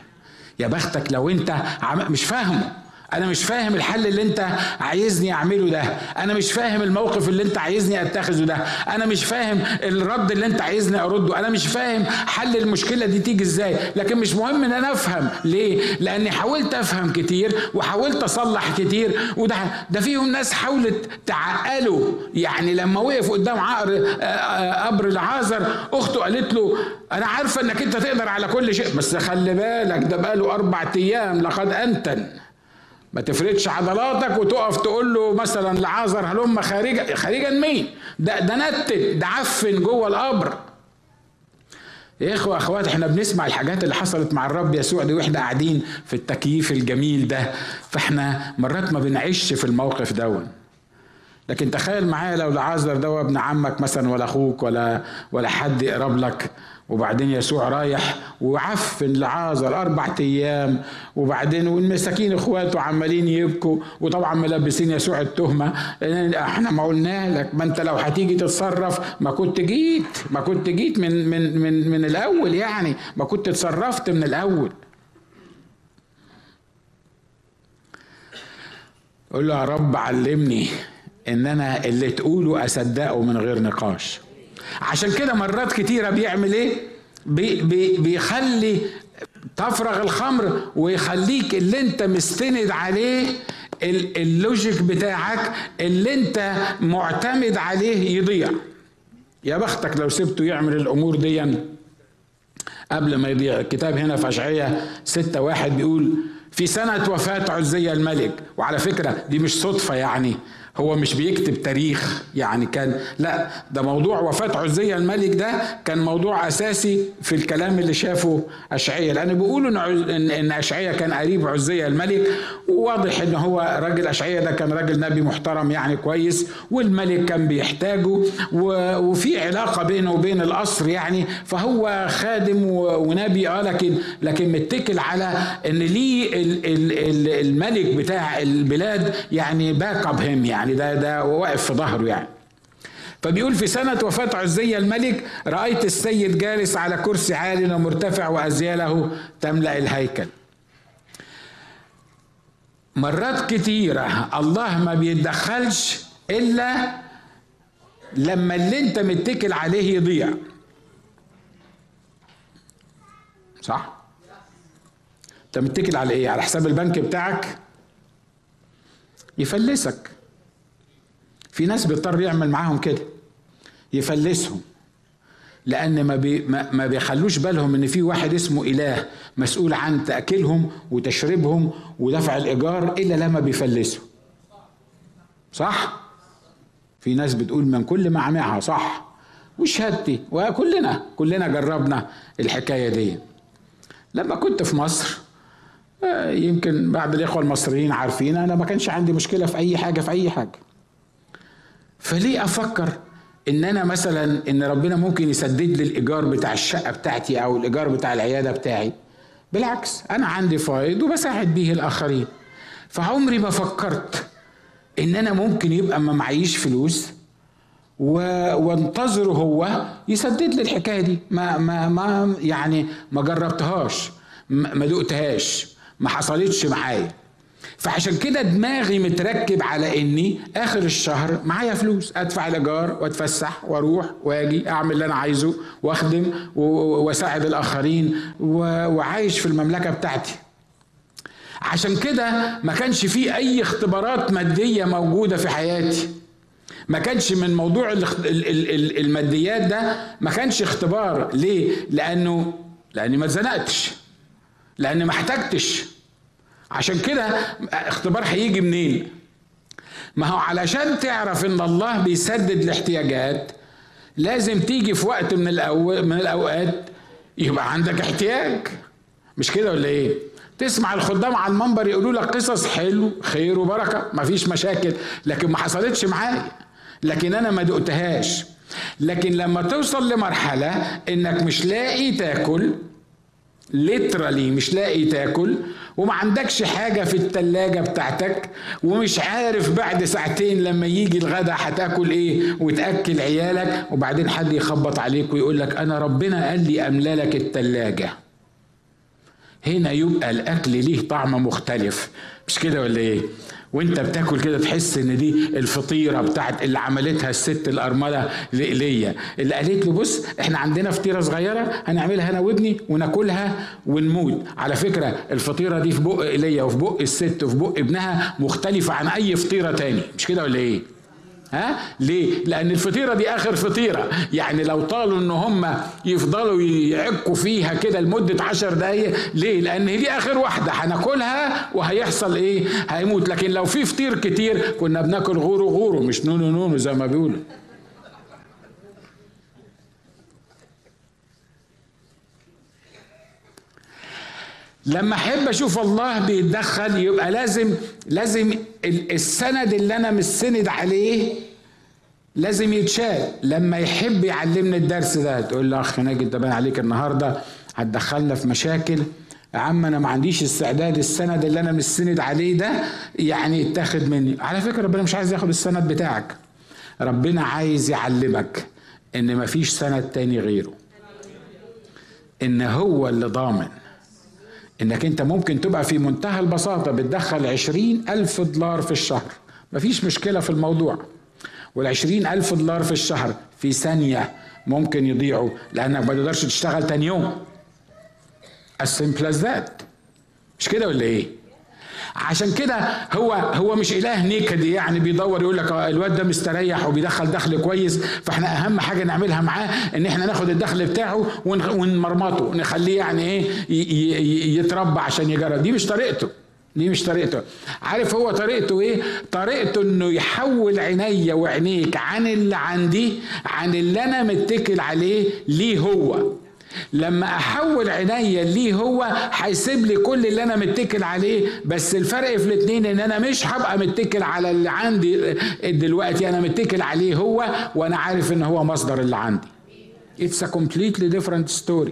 A: يا بختك لو أنت عم... مش فاهمه. أنا مش فاهم الحل اللي انت عايزني اعمله ده. أنا مش فاهم الموقف اللي انت عايزني اتخذه ده. أنا مش فاهم الرد اللي انت عايزني ارده. أنا مش فاهم حل المشكلة دي تيجي إزاي. لكن مش مهم ان أنا افهم. ليه؟ لاني حاولت افهم كتير وحاولت اصلح كتير. وده ده فيهم ناس حاولت تعقله. يعني لما وقف قدام عقر آه، آه، قبر العازر اخته قالت له أنا عارفة انك انت تقدر على كل شيء. بس خلي بالك ده بقاله أربع أيام لقد انتن. ما تفردش عضلاتك وتقف تقول له مثلا لعازر هلم خارجا خارجا مين؟ ده ده نتن ده عفن جوه القبر. يا إخوة أخوات إحنا بنسمع الحاجات اللي حصلت مع الرب يسوع دي وإحنا قاعدين في التكييف الجميل ده. فإحنا مرات ما بنعيش في الموقف دون لكن تخيل معايا لو لعازر ده ابن عمك مثلا ولا أخوك ولا ولا حد يقرب لك. وبعدين يسوع رايح وعفن لعازر أربع أيام. وبعدين والمساكين إخواته عمالين يبكوا وطبعا ملبسين يسوع التهمة. إحنا ما قلنا لك ما أنت لو هتيجي تتصرف ما كنت جيت ما كنت جيت من من من من الأول يعني. ما كنت اتصرفت من الأول. قول له يا رب علمني إن أنا اللي تقوله أصدقه من غير نقاش. عشان كده مرات كتيرة بيعمل إيه؟ بي بي بيخلي تفرغ الخمر ويخليك اللي أنت مستند عليه ال logic بتاعك اللي أنت معتمد عليه يضيع. يا بختك لو سبته يعمل الأمور دي قبل ما يضيع. الكتاب هنا في اشعياء ستة واحد بيقول في سنة وفاة عزيا الملك. وعلى فكرة دي مش صدفة يعني. هو مش بيكتب تاريخ يعني كان لا ده موضوع وفاة عزية الملك ده كان موضوع أساسي في الكلام اللي شافه أشعية. لأن بيقولوا إن إن أشعية كان قريب عزية الملك وواضح إن هو راجل أشعية ده كان راجل نبي محترم يعني كويس والملك كان بيحتاجه وفي علاقة بينه وبين القصر يعني فهو خادم ونبي آه لكن لكن متكل على إن ليه الملك بتاع البلاد يعني back up him يعني. يعني ده ده واقف في ظهره يعني. فبيقول في سنة وفاة عزيا الملك رأيت السيد جالس على كرسي عال ومرتفع وأذياله تملأ الهيكل. مرات كتيرة الله ما بيتدخلش إلا لما اللي أنت متكل عليه يضيع. صح؟ أنت متكل على إيه؟ على حساب البنك بتاعك؟ يفلسك. في ناس بيضطر يعمل معاهم كده يفلسهم لأن ما, بي ما بيخلوش بالهم إن في واحد اسمه إله مسؤول عن تاكيلهم وتشريبهم ودفع الإيجار إلا لما بيفلسوا صح؟ في ناس بتقول من كل معمعها صح. وشهادتي وكلنا كلنا جربنا الحكاية دي. لما كنت في مصر آه، يمكن بعض الإخوة المصريين عارفين أنا ما كانش عندي مشكلة في أي حاجة في أي حاجة. فليه أفكر إن أنا مثلا إن ربنا ممكن يسدد لي الإيجار بتاع الشقة بتاعتي أو الإيجار بتاع العيادة بتاعي؟ بالعكس أنا عندي فايض وبساعد بيه الآخرين. فعمري ما فكرت إن أنا ممكن يبقى ما معيش فلوس وانتظره هو يسدد لي الحكاية دي. ما ما ما يعني ما جربتهاش ما دقتهاش ما حصلتش معايا. فعشان كده دماغي متركب على إني آخر الشهر معايا فلوس أدفع الايجار وأتفسح وأروح وأجي أعمل اللي أنا عايزه وأخدم وأساعد الآخرين وعايش في المملكة بتاعتي. عشان كده ما كانش في أي اختبارات مادية موجودة في حياتي. ما كانش من موضوع الماديات ده ما كانش اختبار. ليه؟ لأنه لأني ما اتزنقتش. لأني ما احتجتش. عشان كده اختبار هيجي منين؟ ما هو علشان تعرف إن الله بيسدد الاحتياجات لازم تيجي في وقت من الأو... من الأوقات يبقى عندك احتياج. مش كده ولا إيه؟ تسمع الخدام على المنبر يقولوا لك قصص حلو خير وبركة مفيش مشاكل. لكن ما حصلتش معايا. لكن أنا ما دقتهاش. لكن لما توصل لمرحلة إنك مش لاقي تاكل ليترالي مش لاقي تاكل وما عندكش حاجة في التلاجة بتاعتك ومش عارف بعد ساعتين لما يجي الغدا هتاكل إيه وتأكل عيالك وبعدين حد يخبط عليك ويقول لك أنا ربنا قال لي أملى لك التلاجة. هنا يبقى الأكل ليه طعم مختلف. مش كده ولا إيه؟ وانت بتاكل كده تحس ان دي الفطيرة بتاعت اللي عملتها الست الأرملة ليا. اللي قالت له بص إحنا عندنا فطيرة صغيرة هنعملها أنا وابني وناكلها ونموت. على فكرة الفطيرة دي في بق ايليا وفي بق الست وفي بق ابنها مختلفة عن أي فطيرة تاني. مش كده ولا إيه؟ ها؟ ليه؟ لأن الفطيرة دي آخر فطيرة. يعني لو طالوا إن هم يفضلوا يعكوا فيها كده لمدة عشر دقايق ليه؟ لأن دي آخر واحدة. هناكلها وهيحصل إيه؟ هيموت. لكن لو في فطير كتير كنا بناكل غورو غورو مش نونو نونو زي ما بيقولوا. لما أحب أشوف الله بيتدخل يبقى لازم لازم السند اللي أنا مستند عليه لازم يتشال. لما يحب يعلمني الدرس ده تقول له أخ ناجي أنت باين عليك النهارده هتدخلنا في مشاكل. يا عم أنا ما عنديش استعداد السند اللي أنا مستند عليه ده يعني يتاخد مني. على فكرة ربنا مش عايز ياخد السند بتاعك. ربنا عايز يعلمك إن مفيش سند تاني غيره. إن هو اللي ضامن. إنك أنت ممكن تبقى في منتهى البساطة بتدخل عشرين ألف دولار في الشهر. مفيش مشكلة في الموضوع. والعشرين ألف دولار في الشهر في ثانية ممكن يضيعوا لأنك ما تقدرش تشتغل تاني يوم. As simple as that. مش كده ولا إيه؟ عشان كده هو هو مش إله نكدي يعني بيدور يقول لك الواد ده مستريح وبيدخل دخل كويس فإحنا أهم حاجة نعملها معاه إن إحنا ناخد الدخل بتاعه ونمرمطه نخليه يعني إيه يتربى عشان يجرب. دي مش طريقته دي مش طريقته. عارف هو طريقته إيه؟ طريقته إنه يحول عينيا وعينيك عن اللي عندي عن اللي أنا متكل عليه ليه هو. لما احول عينيا ليه هو هيسيب لي كل اللي أنا متكل عليه بس الفرق في الاثنين ان أنا مش هبقى متكل على اللي عندي دلوقتي أنا متكل عليه هو وأنا عارف ان هو مصدر اللي عندي. It's a completely different story.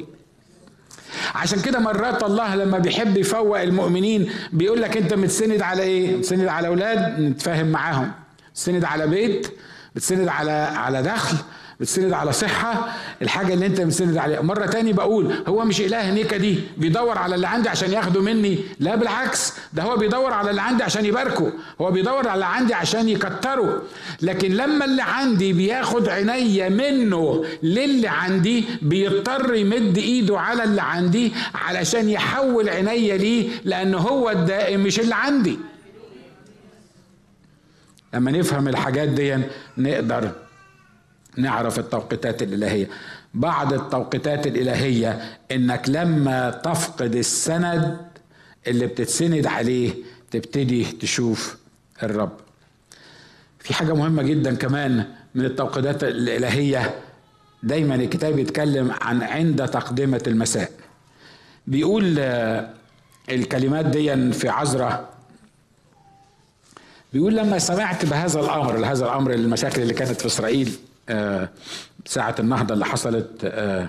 A: عشان كده مرات الله لما بيحب يفوق المؤمنين بيقول لك انت متسند على إيه؟ متسند على أولاد نتفاهم معاهم. متسند على بيت بتسند على على دخل بتسند على صحة الحاجة اللي انت بتسند عليها. مرة تاني بقول هو مش إله نيكا دي بيدور على اللي عندي عشان ياخده مني. لا بالعكس ده هو بيدور على اللي عندي عشان يباركه. هو بيدور على اللي عندي عشان يكتره. لكن لما اللي عندي بياخد عينيا منه للي عندي بيضطر يمد إيده على اللي عندي علشان يحول عينيا ليه؟ لأن هو الدائم مش اللي عندي. لما نفهم الحاجات دي نقدر نعرف التوقيتات الإلهية. بعض التوقيتات الإلهية إنك لما تفقد السند اللي بتتسند عليه تبتدي تشوف الرب. في حاجة مهمة جدا كمان من التوقيتات الإلهية. دايما الكتاب يتكلم عن عند تقدمة المساء. بيقول الكلمات دي في عذراء. بيقول لما سمعت بهذا الأمر هذا الأمر المشاكل اللي كانت في إسرائيل. آه، ساعة النهضة اللي حصلت آه،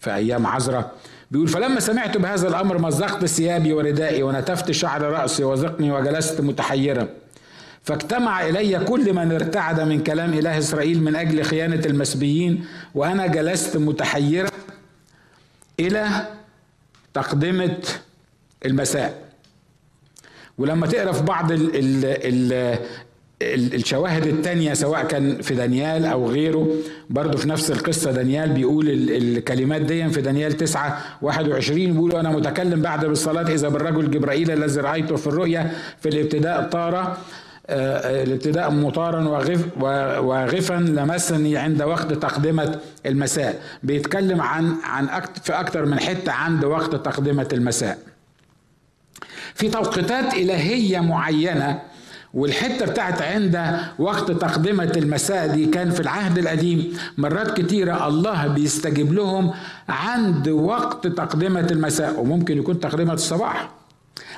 A: في أيام عزرة. بيقول فلما سمعت بهذا الأمر مزقت ثيابي وردائي ونتفت شعر رأسي وزقني وجلست متحيرا فاجتمع إلي كل من ارتعد من كلام إله إسرائيل من أجل خيانة المسبيين وأنا جلست متحيرا إلى تقدمة المساء. ولما تقرأ في بعض ال ال ال الشواهد التانية سواء كان في دانيال أو غيره برضه في نفس القصة دانيال بيقول الكلمات دي في دانيال 9 21 بيقول أنا متكلم بعد بالصلاة إذا بالرجل جبرائيل الذي رأيته في الرؤيا في الابتداء طار آه، الابتداء مطارا وغف وغفا لمسني عند وقت تقدمة المساء. بيتكلم عن عن في أكتر من حتة عند وقت تقدمة المساء. في توقيتات إلهية معينة والحتة بتاعت عند وقت تقدمة المساء دي كان في العهد القديم مرات كتيرة الله بيستجيب لهم عند وقت تقدمة المساء وممكن يكون تقدمة الصباح.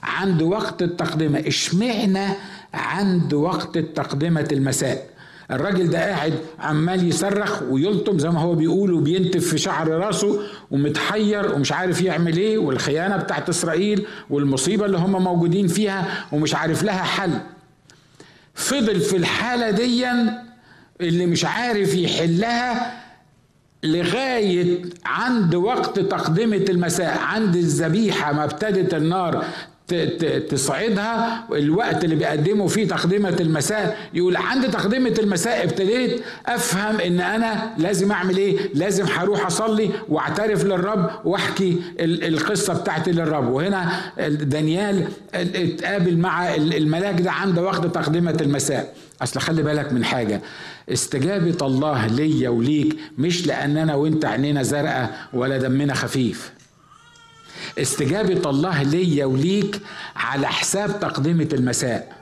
A: عند وقت التقدمة اشمعنا عند وقت تقدمة المساء؟ الراجل ده قاعد عمال يصرخ ويلطم زي ما هو بيقول وبينتف في شعر راسه ومتحير ومش عارف يعمل إيه والخيانة بتاعت إسرائيل والمصيبة اللي هم موجودين فيها ومش عارف لها حل. فضل في الحالة دي اللي مش عارف يحلها لغاية عند وقت تقدمة المساء عند الذبيحة ما ابتدت النار تصعدها الوقت اللي بيقدموا فيه تقدمة المساء يقول عند تقدمة المساء ابتديت أفهم إن أنا لازم أعمل إيه؟ لازم هروح أصلي وأعترف للرب وأحكي القصة بتاعتي للرب. وهنا دانيال اتقابل مع الملاك ده عند وقت تقدمة المساء. أصل خلي بالك من حاجة استجابة الله ليا وليك مش لاننا وأنت عينينا زرقاء ولا دمنا خفيف. استجابة الله ليا وليك على حساب تقدمة المساء.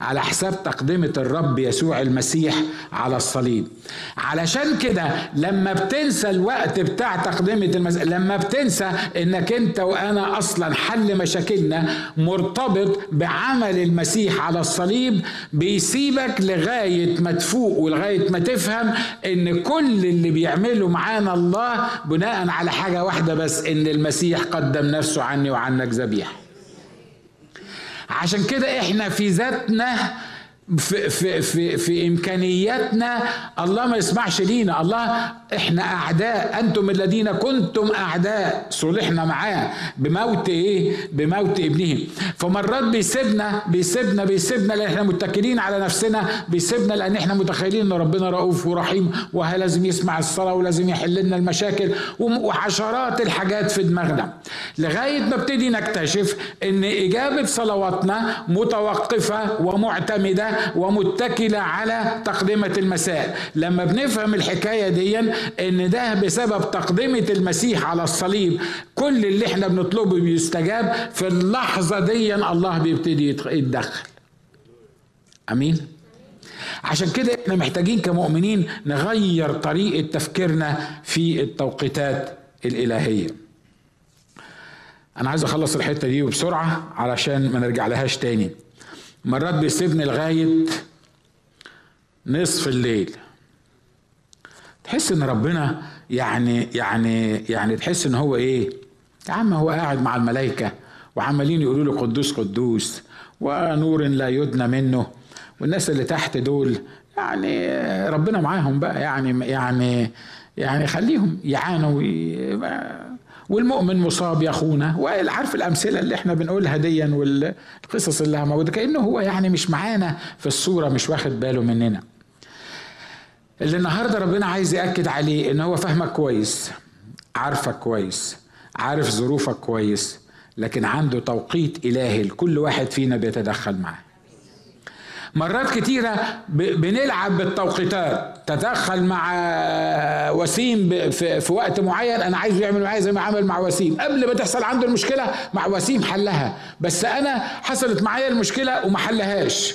A: على حساب تقدمة الرب يسوع المسيح على الصليب. علشان كده لما بتنسى الوقت بتاع تقدمة المسيح لما بتنسى إنك أنت وأنا أصلا حل مشاكلنا مرتبط بعمل المسيح على الصليب بيسيبك لغاية ما تفوق ولغاية ما تفهم إن كل اللي بيعمله معانا الله بناء على حاجة واحدة بس إن المسيح قدم نفسه عني وعنك ذبيحة. عشان كده إحنا في ذاتنا في, في, في, في إمكانياتنا الله ما يسمعش لينا. الله إحنا أعداء. أنتم الذين كنتم أعداء. صلحنا معاه بموت إيه؟ بموت ابنه. فمرات بيسيبنا بيسيبنا بيسيبنا لأن إحنا متكلين على نفسنا بيسيبنا لأن إحنا متخيلين إن ربنا رؤوف ورحيم ولازم يسمع الصلاة ولازم يحل لنا المشاكل. وحشرات الحاجات في دماغنا. لغاية ما ابتدي نكتشف إن إجابة صلواتنا متوقفة ومعتمدة ومتكلة على تقدمة المساء لما بنفهم الحكاية دي إن ده بسبب تقدمة المسيح على الصليب كل اللي إحنا بنطلبه بيستجاب في اللحظة دي الله بيبتدي يتدخل. آمين؟ عشان كده إحنا محتاجين كمؤمنين نغير طريقة تفكيرنا في التوقيتات الإلهية. أنا عايز أخلص الحتة دي بسرعة علشان ما نرجع لهاش تاني. مرات بيسيبني لغاية نصف الليل. تحس إن ربنا يعني يعني يعني تحس إن هو إيه؟ يا عم هو قاعد مع الملائكة وعمالين يقولوا له قدوس قدوس ونور لا يدنى منه. والناس اللي تحت دول يعني ربنا معاهم بقى يعني يعني يعني خليهم يعانوا والمؤمن مصاب يا أخونا. وعارف الأمثلة اللي إحنا بنقولها ديا والقصص اللي موجوده كأنه هو يعني مش معانا في الصورة مش واخد باله مننا. اللي النهارده ربنا عايز يأكد عليه إن هو فاهمك كويس عارفك كويس عارف ظروفك كويس لكن عنده توقيت إلهي لكل واحد فينا بيتدخل معاه. مرات كتيرة بنلعب بالتوقيتات. تدخل مع وسيم في وقت معين أنا عايزه يعمل معايا زي ما عمل مع وسيم. قبل ما تحصل عنده المشكلة مع وسيم حلها. بس أنا حصلت معايا المشكلة وما حلهاش.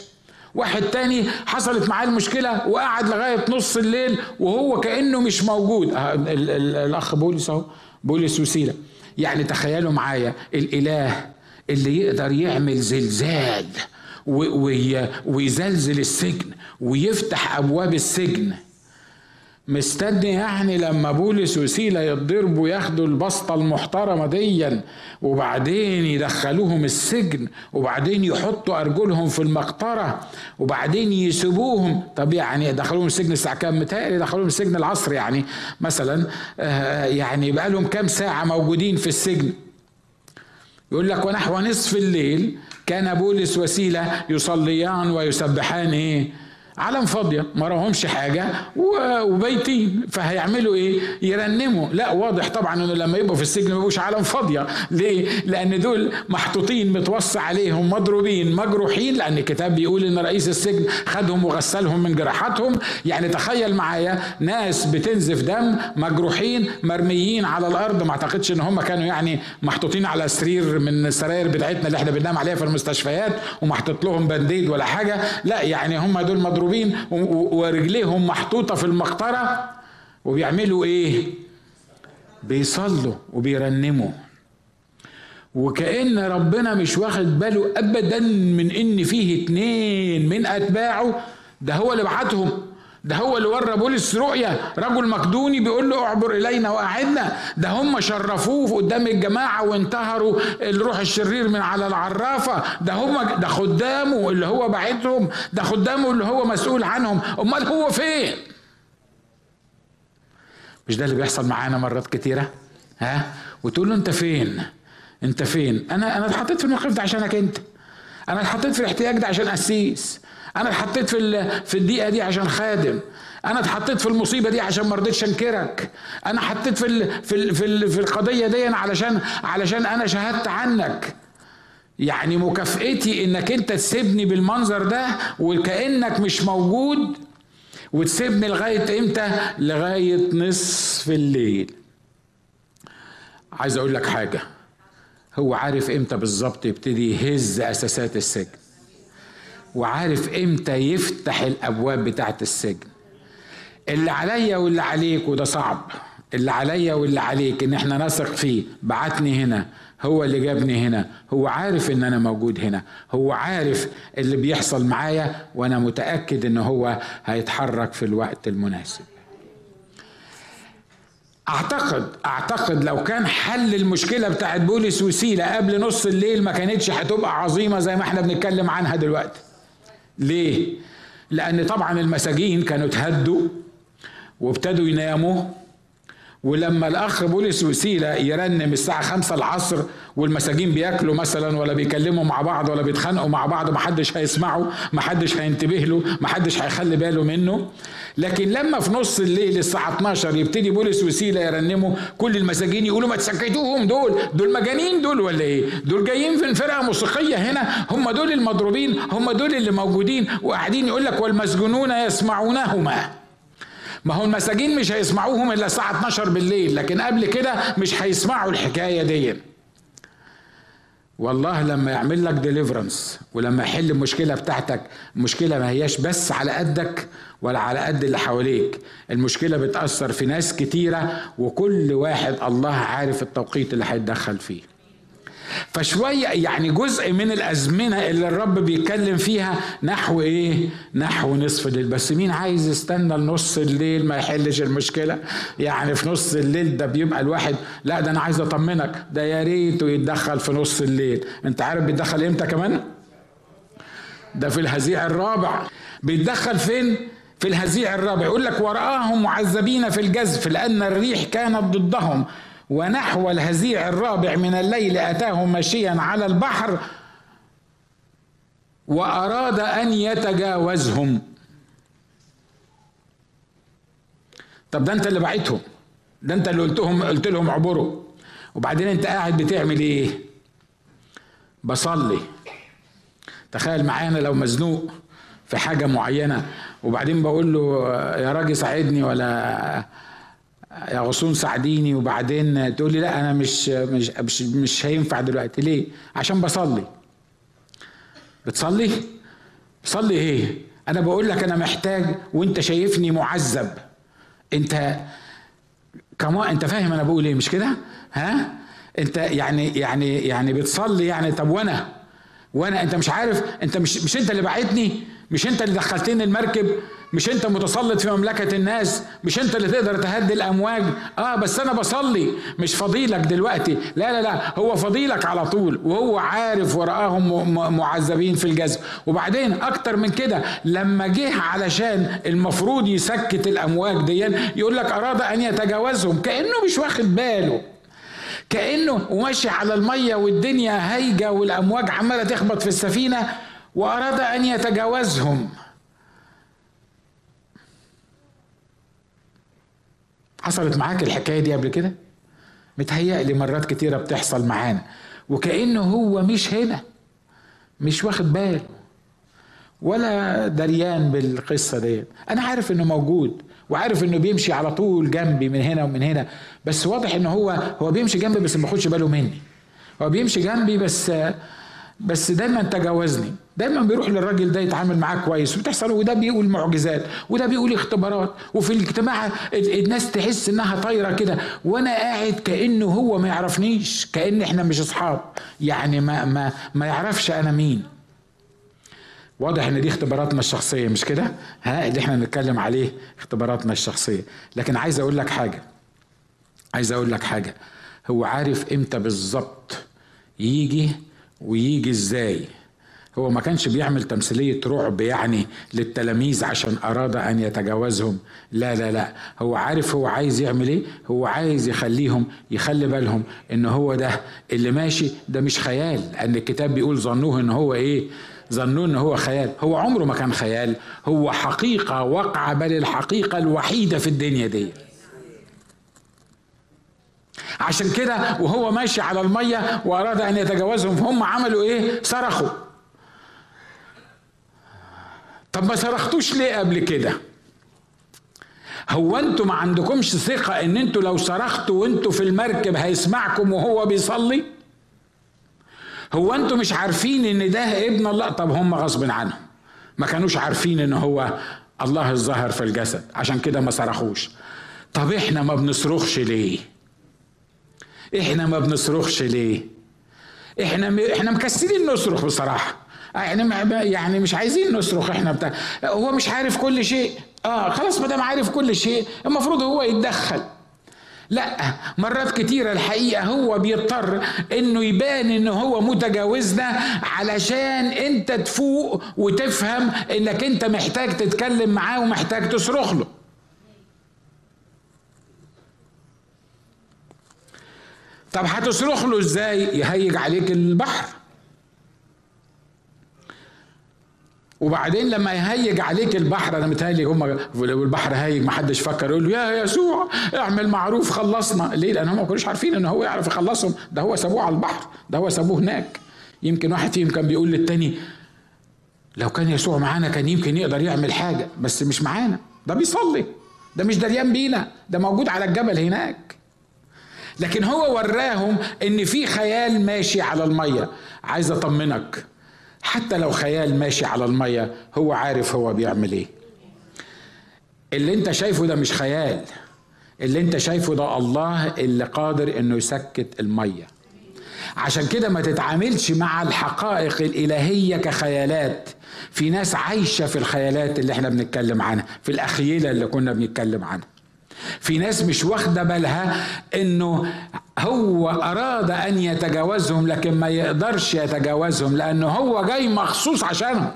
A: واحد تاني حصلت معاه المشكلة وقعد لغاية نص الليل وهو كأنه مش موجود. آه، الأخ بولس أهو بولس وسيلة. يعني تخيلوا معايا الإله اللي يقدر يعمل زلزال ويزلزل السجن ويفتح أبواب السجن. مستني يعني لما بولس وسيلة يتضربوا ياخدوا البسطة المحترمة ديا وبعدين يدخلوهم السجن وبعدين يحطوا أرجلهم في المقطرة وبعدين يسيبوهم. طب يعني يدخلوهم السجن الساعة كام؟ متهيألي يدخلوهم السجن العصر يعني. مثلا آه، يعني بقى لهم كام ساعة موجودين في السجن. يقول لك ونحو نصف الليل كان بولس وسيلة يصليان ويسبحان إيه؟ علم فاضية ما راهمش حاجة وبيتين. فهيعملوا إيه؟ يرنموا. لا واضح طبعا إنه لما يبقوا في السجن ما يبقوش علم فاضية. ليه؟ لأن دول محطوطين متوصى عليهم مضروبين مجروحين لأن الكتاب بيقول إن رئيس السجن خدهم وغسلهم من جراحاتهم. يعني تخيل معايا ناس بتنزف دم مجروحين مرميين على الأرض. ما أعتقدش إن هم كانوا يعني محطوطين على سرير من السراير بتاعتنا اللي إحنا بننام عليها في المستشفيات ومحطوط لهم بنديد ولا حاجة. لا يعني هم دول مضروبين مضروبين ورجليهم محطوطة في المقطرة وبيعملوا إيه؟ بيصلوا وبيرنموا. وكأن ربنا مش واخد باله أبدا من إن فيه اتنين من أتباعه ده هو اللي بعتهم. ده هو اللي ورى بولس رؤيا رجل مقدوني بيقول له اعبر إلينا وأعدنا. ده هم شرفوه قدام الجماعة وانتهروا الروح الشرير من على العرافة. ده هم ده خدامه اللي هو بعتهم ده خدامه اللي هو مسؤول عنهم. أمال هو فين؟ مش ده اللي بيحصل معانا مرات كتيرة؟ ها؟ وتقول له أنت فين؟ أنت فين؟ أنا أنا اتحطيت في الموقف ده عشانك أنت. أنا اتحطيت في الاحتياج ده عشان قسيس. أنا اتحطيت في في الدقيقة دي عشان خادم. أنا اتحطيت في المصيبة دي عشان ما رضيتش أنكرك. أنا حطيت في ال في ال في, ال في القضية دي علشان علشان أنا شهدت عنك. يعني مكافئتي إنك أنت تسيبني بالمنظر ده وكأنك مش موجود وتسيبني لغاية إمتى؟ لغاية نصف الليل. عايز أقول لك حاجة. هو عارف إمتى بالظبط يبتدي يهز أساسات السجن. وعارف إمتى يفتح الأبواب بتاعت السجن. اللي عليا واللي عليك وده صعب. اللي عليا واللي عليك إن إحنا نثق فيه. بعتني هنا هو اللي جابني هنا. هو عارف إن أنا موجود هنا. هو عارف اللي بيحصل معايا وأنا متأكد إن هو هيتحرك في الوقت المناسب. أعتقد أعتقد لو كان حل المشكلة بتاعت بولس وسيلة قبل نص الليل ما كانتش هتبقى عظيمة زي ما إحنا بنتكلم عنها دلوقتي. ليه؟ لأن طبعا المساجين كانوا اتهدوا وابتدوا يناموا. ولما الأخ بولس وسيلة يرنم الساعة خمسة العصر والمساجين بياكلوا مثلا ولا بيكلموا مع بعض ولا بيتخانقوا مع بعض محدش هيسمعه محدش هينتبه له محدش هيخلي باله منه. لكن لما في نص الليل الساعة 12 يبتدي بولس وسيلة يرنموا كل المساجين يقولوا ما تسكتوهم دول دول مجانين دول ولا إيه؟ دول جايين في فرقة موسيقية هنا هم دول المضروبين هم دول اللي موجودين وقاعدين يقول لك والمسجونون يسمعونهما. ما هو المساجين مش هيسمعوهم إلا الساعة 12 بالليل لكن قبل كده مش هيسمعوا الحكاية دي. والله لما يعمل لك ديليفرنس ولما يحل المشكلة بتاعتك مشكلة ما هياش بس على قدك ولا على قد اللي حواليك. المشكلة بتأثر في ناس كتيرة وكل واحد الله عارف التوقيت اللي هيتدخل فيه. فشوية يعني جزء من الأزمنة اللي الرب بيتكلم فيها نحو إيه؟ نحو نصف الليل بس مين عايز يستنى لنص الليل ما يحلش المشكلة؟ يعني في نص الليل ده بيبقى الواحد لا ده أنا عايز أطمنك ده يا ريته يتدخل في نص الليل أنت عارف بيتدخل إمتى كمان؟ ده في الهزيع الرابع بيتدخل فين؟ في الهزيع الرابع يقول لك ورآهم معذبين في الجزف لأن الريح كانت ضدهم ونحو الهزيع الرابع من الليل أتاهم ماشيا على البحر وأراد أن يتجاوزهم. طب ده أنت اللي بعتهم ده أنت اللي قلتهم قلت لهم عبروا وبعدين أنت قاعد بتعمل إيه؟ بصلي. تخيل معانا لو مزنوق في حاجة معينة. وبعدين بقول له يا راجل ساعدني ولا غصون ساعديني وبعدين تقول لي لا أنا مش مش مش, مش هينفع دلوقتي ليه؟ عشان بصلي بتصلي؟ بصلي إيه؟ أنا بقول لك أنا محتاج وأنت شايفني معذب أنت كمان أنت فاهم أنا بقول إيه مش كده؟ ها؟ أنت يعني يعني يعني بتصلي يعني طب وأنا وأنا أنت مش عارف أنت مش مش أنت اللي بعتني مش أنت اللي دخلتني المركب مش انت متسلط في مملكة الناس؟ مش انت اللي تقدر تهدي الأمواج؟ آه بس أنا بصلي. مش فضيلك دلوقتي. لا لا لا. هو فضيلك على طول وهو عارف ورآهم معذبين في الجزم وبعدين أكتر من كده لما جه علشان المفروض يسكت الأمواج دي يقول لك أراد أن يتجاوزهم. كأنه مش واخد باله. كأنه وماشي على المية والدنيا هايجة والأمواج عمالة تخبط في السفينة وأراد أن يتجاوزهم. حصلت معاك الحكاية دي قبل كده؟ متهيألي مرات كتيرة بتحصل معانا. وكأنه هو مش هنا مش واخد باله ولا دريان بالقصة دي أنا عارف إنه موجود وعارف إنه بيمشي على طول جنبي من هنا ومن هنا بس واضح ان هو هو بيمشي جنبي بس ما باخدش باله مني. هو بيمشي جنبي بس بس دايما تجاوزني. دايما بيروح للراجل ده يتعامل معاه كويس وبتحصل وده بيقول معجزات وده بيقول اختبارات وفي الاجتماع الناس تحس إنها طايرة كده. وأنا قاعد كأنه هو ما يعرفنيش كأن إحنا مش أصحاب. يعني ما ما ما يعرفش أنا مين. واضح إن دي اختباراتنا الشخصية مش كده؟ ها اللي إحنا نتكلم عليه اختباراتنا الشخصية. لكن عايز أقول لك حاجة. عايز أقول لك حاجة. هو عارف إمتى بالظبط يجي ويجي إزاي؟ هو ما كانش بيعمل تمثيلية رعب يعني للتلاميذ عشان أراد أن يتجاوزهم. لا لا لا. هو عارف هو عايز يعمل إيه؟ هو عايز يخليهم يخلي بالهم إن هو ده اللي ماشي. ده مش خيال. لأن الكتاب بيقول ظنوه إن هو إيه؟ ظنوه إن هو خيال. هو عمره ما كان خيال. هو حقيقة وقع بل الحقيقة الوحيدة في الدنيا دي. عشان كده وهو ماشي على المية وأراد أن يتجاوزهم هم عملوا إيه؟ صرخوا. طب ما صرختوش ليه قبل كده؟ هو أنتوا ما عندكمش ثقة إن أنتوا لو صرختوا وأنتوا في المركب هيسمعكم وهو بيصلي؟ هو أنتوا مش عارفين إن ده ابن الله؟ طب هم غصب عنهم. ما كانوش عارفين إن هو الله الظاهر في الجسد عشان كده ما صرخوش. طب إحنا ما بنصرخش ليه؟ إحنا ما بنصرخش ليه؟ إحنا م... إحنا مكسلين نصرخ بصراحة. يعني يعني مش عايزين نصرخ إحنا بتاع هو مش عارف كل شيء. آه خلاص ما دام عارف كل شيء المفروض هو يتدخل. لا مرات كتيرة الحقيقة هو بيضطر إنه يبان إن هو متجاوزنا علشان أنت تفوق وتفهم إنك أنت محتاج تتكلم معاه ومحتاج تصرخ له. طب هتصرخ له إزاي؟ يهيج عليك البحر. وبعدين لما يهيج عليك البحر أنا متهيألي هم لو البحر هايج ما حدش فكر يقول له يا يسوع اعمل معروف خلصنا. ليه؟ لأن هم ما كانوش عارفين إن هو يعرف يخلصهم. ده هو سابوه على البحر ده هو سابوه هناك. يمكن واحد فيهم كان بيقول للتاني لو كان يسوع معانا كان يمكن يقدر يعمل حاجة بس مش معانا. ده بيصلي ده مش دريان بينا ده موجود على الجبل هناك. لكن هو وراهم إن في خيال ماشي على المية. عايز أطمنك حتى لو خيال ماشي على المية هو عارف هو بيعمل إيه. اللي أنت شايفه ده مش خيال اللي أنت شايفه ده الله اللي قادر إنه يسكت المية. عشان كده ما تتعاملش مع الحقائق الإلهية كخيالات. في ناس عايشة في الخيالات اللي إحنا بنتكلم عنها في الأخيلة اللي كنا بنتكلم عنها. في ناس مش واخدة بالها إنه هو أراد أن يتجاوزهم لكن ما يقدرش يتجاوزهم لأنه هو جاي مخصوص عشانهم.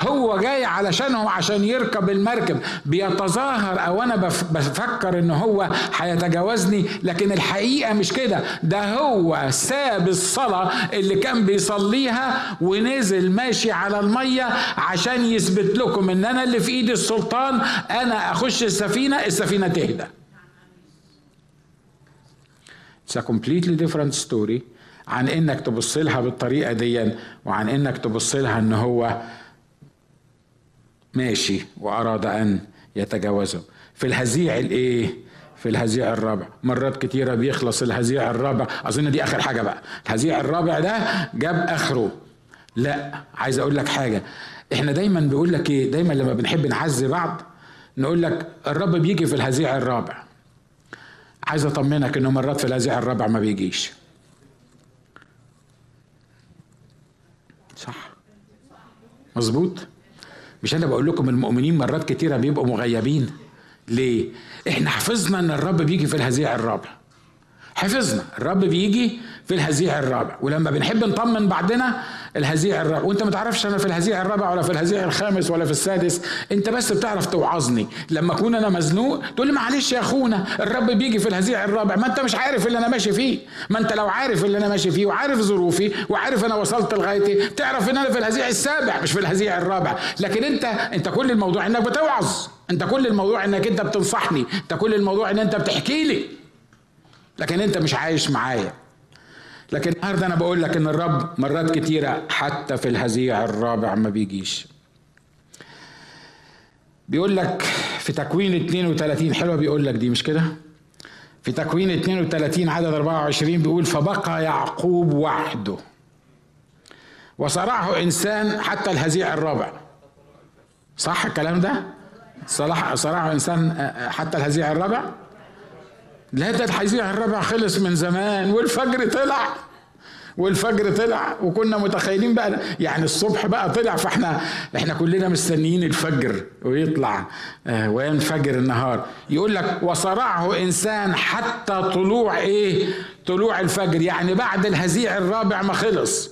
A: هو جاي علشانهم عشان يركب المركب. بيتظاهر أو أنا بفكر إن هو هيتجاوزني لكن الحقيقة مش كده. ده هو ساب الصلاة اللي كان بيصليها ونزل ماشي على المية عشان يثبت لكم إن أنا اللي في إيدي السلطان أنا أخش السفينة السفينة تهدى. It's a completely different story عن إنك تبص لها بالطريقة دي وعن إنك تبص لها إن هو ماشي وأراد أن يتجاوزه. في الهزيع الإيه؟ في الهزيع الرابع. مرات كتيرة بيخلص الهزيع الرابع. أظن دي آخر حاجة بقى. الهزيع الرابع ده جاب آخره. لا عايز أقول لك حاجة. إحنا دايما بيقول لك إيه؟ دايما لما بنحب نعزي بعض نقول لك الرب بيجي في الهزيع الرابع. عايز أطمنك إنه مرات في الهزيع الرابع ما بيجيش. صح؟ مظبوط؟ مش أنا بقول لكم المؤمنين مرات كتيرة بيبقوا مغيبين. ليه؟ إحنا حفظنا إن الرب بيجي في الهزيع الرابع. حفظنا الرب بيجي في الهزيع الرابع. ولما بنحب نطمن بعضنا الهزيع الرابع. وانت ما تعرفش أنا في الهزيع الرابع ولا في الهزيع الخامس ولا في السادس انت بس بتعرف توعظني. لما اكون أنا مزنوق تقول لي معلش يا اخونا الرب بيجي في الهزيع الرابع. ما انت مش عارف اللي أنا ماشي فيه. ما انت لو عارف اللي أنا ماشي فيه وعارف ظروفي وعارف أنا وصلت لغايتي تعرف ان أنا في الهزيع السابع مش في الهزيع الرابع. لكن انت انت كل الموضوع انك بتوعظ. انت كل الموضوع انك انت بتنصحني. انت كل الموضوع ان انت بتحكي لي. لكن انت مش عايش معايا. لكن النهارده أنا بقول لك ان الرب مرات كتيرة حتى في الهزيع الرابع ما بيجيش. بيقول لك في تكوين 32 حلوة بيقول لك دي مش كده؟ في تكوين 32 عدد 24 بيقول فبقى يعقوب وحده. وصرعه إنسان حتى الهزيع الرابع. صح الكلام ده؟ صلاح صرعه إنسان حتى الهزيع الرابع؟ لا ده الهزيع الرابع خلص من زمان والفجر طلع. والفجر طلع وكنا متخيلين بقى يعني الصبح بقى طلع. فاحنا إحنا كلنا مستنيين الفجر ويطلع وينفجر النهار. يقول لك وصرعه إنسان حتى طلوع إيه؟ طلوع الفجر. يعني بعد الهزيع الرابع ما خلص.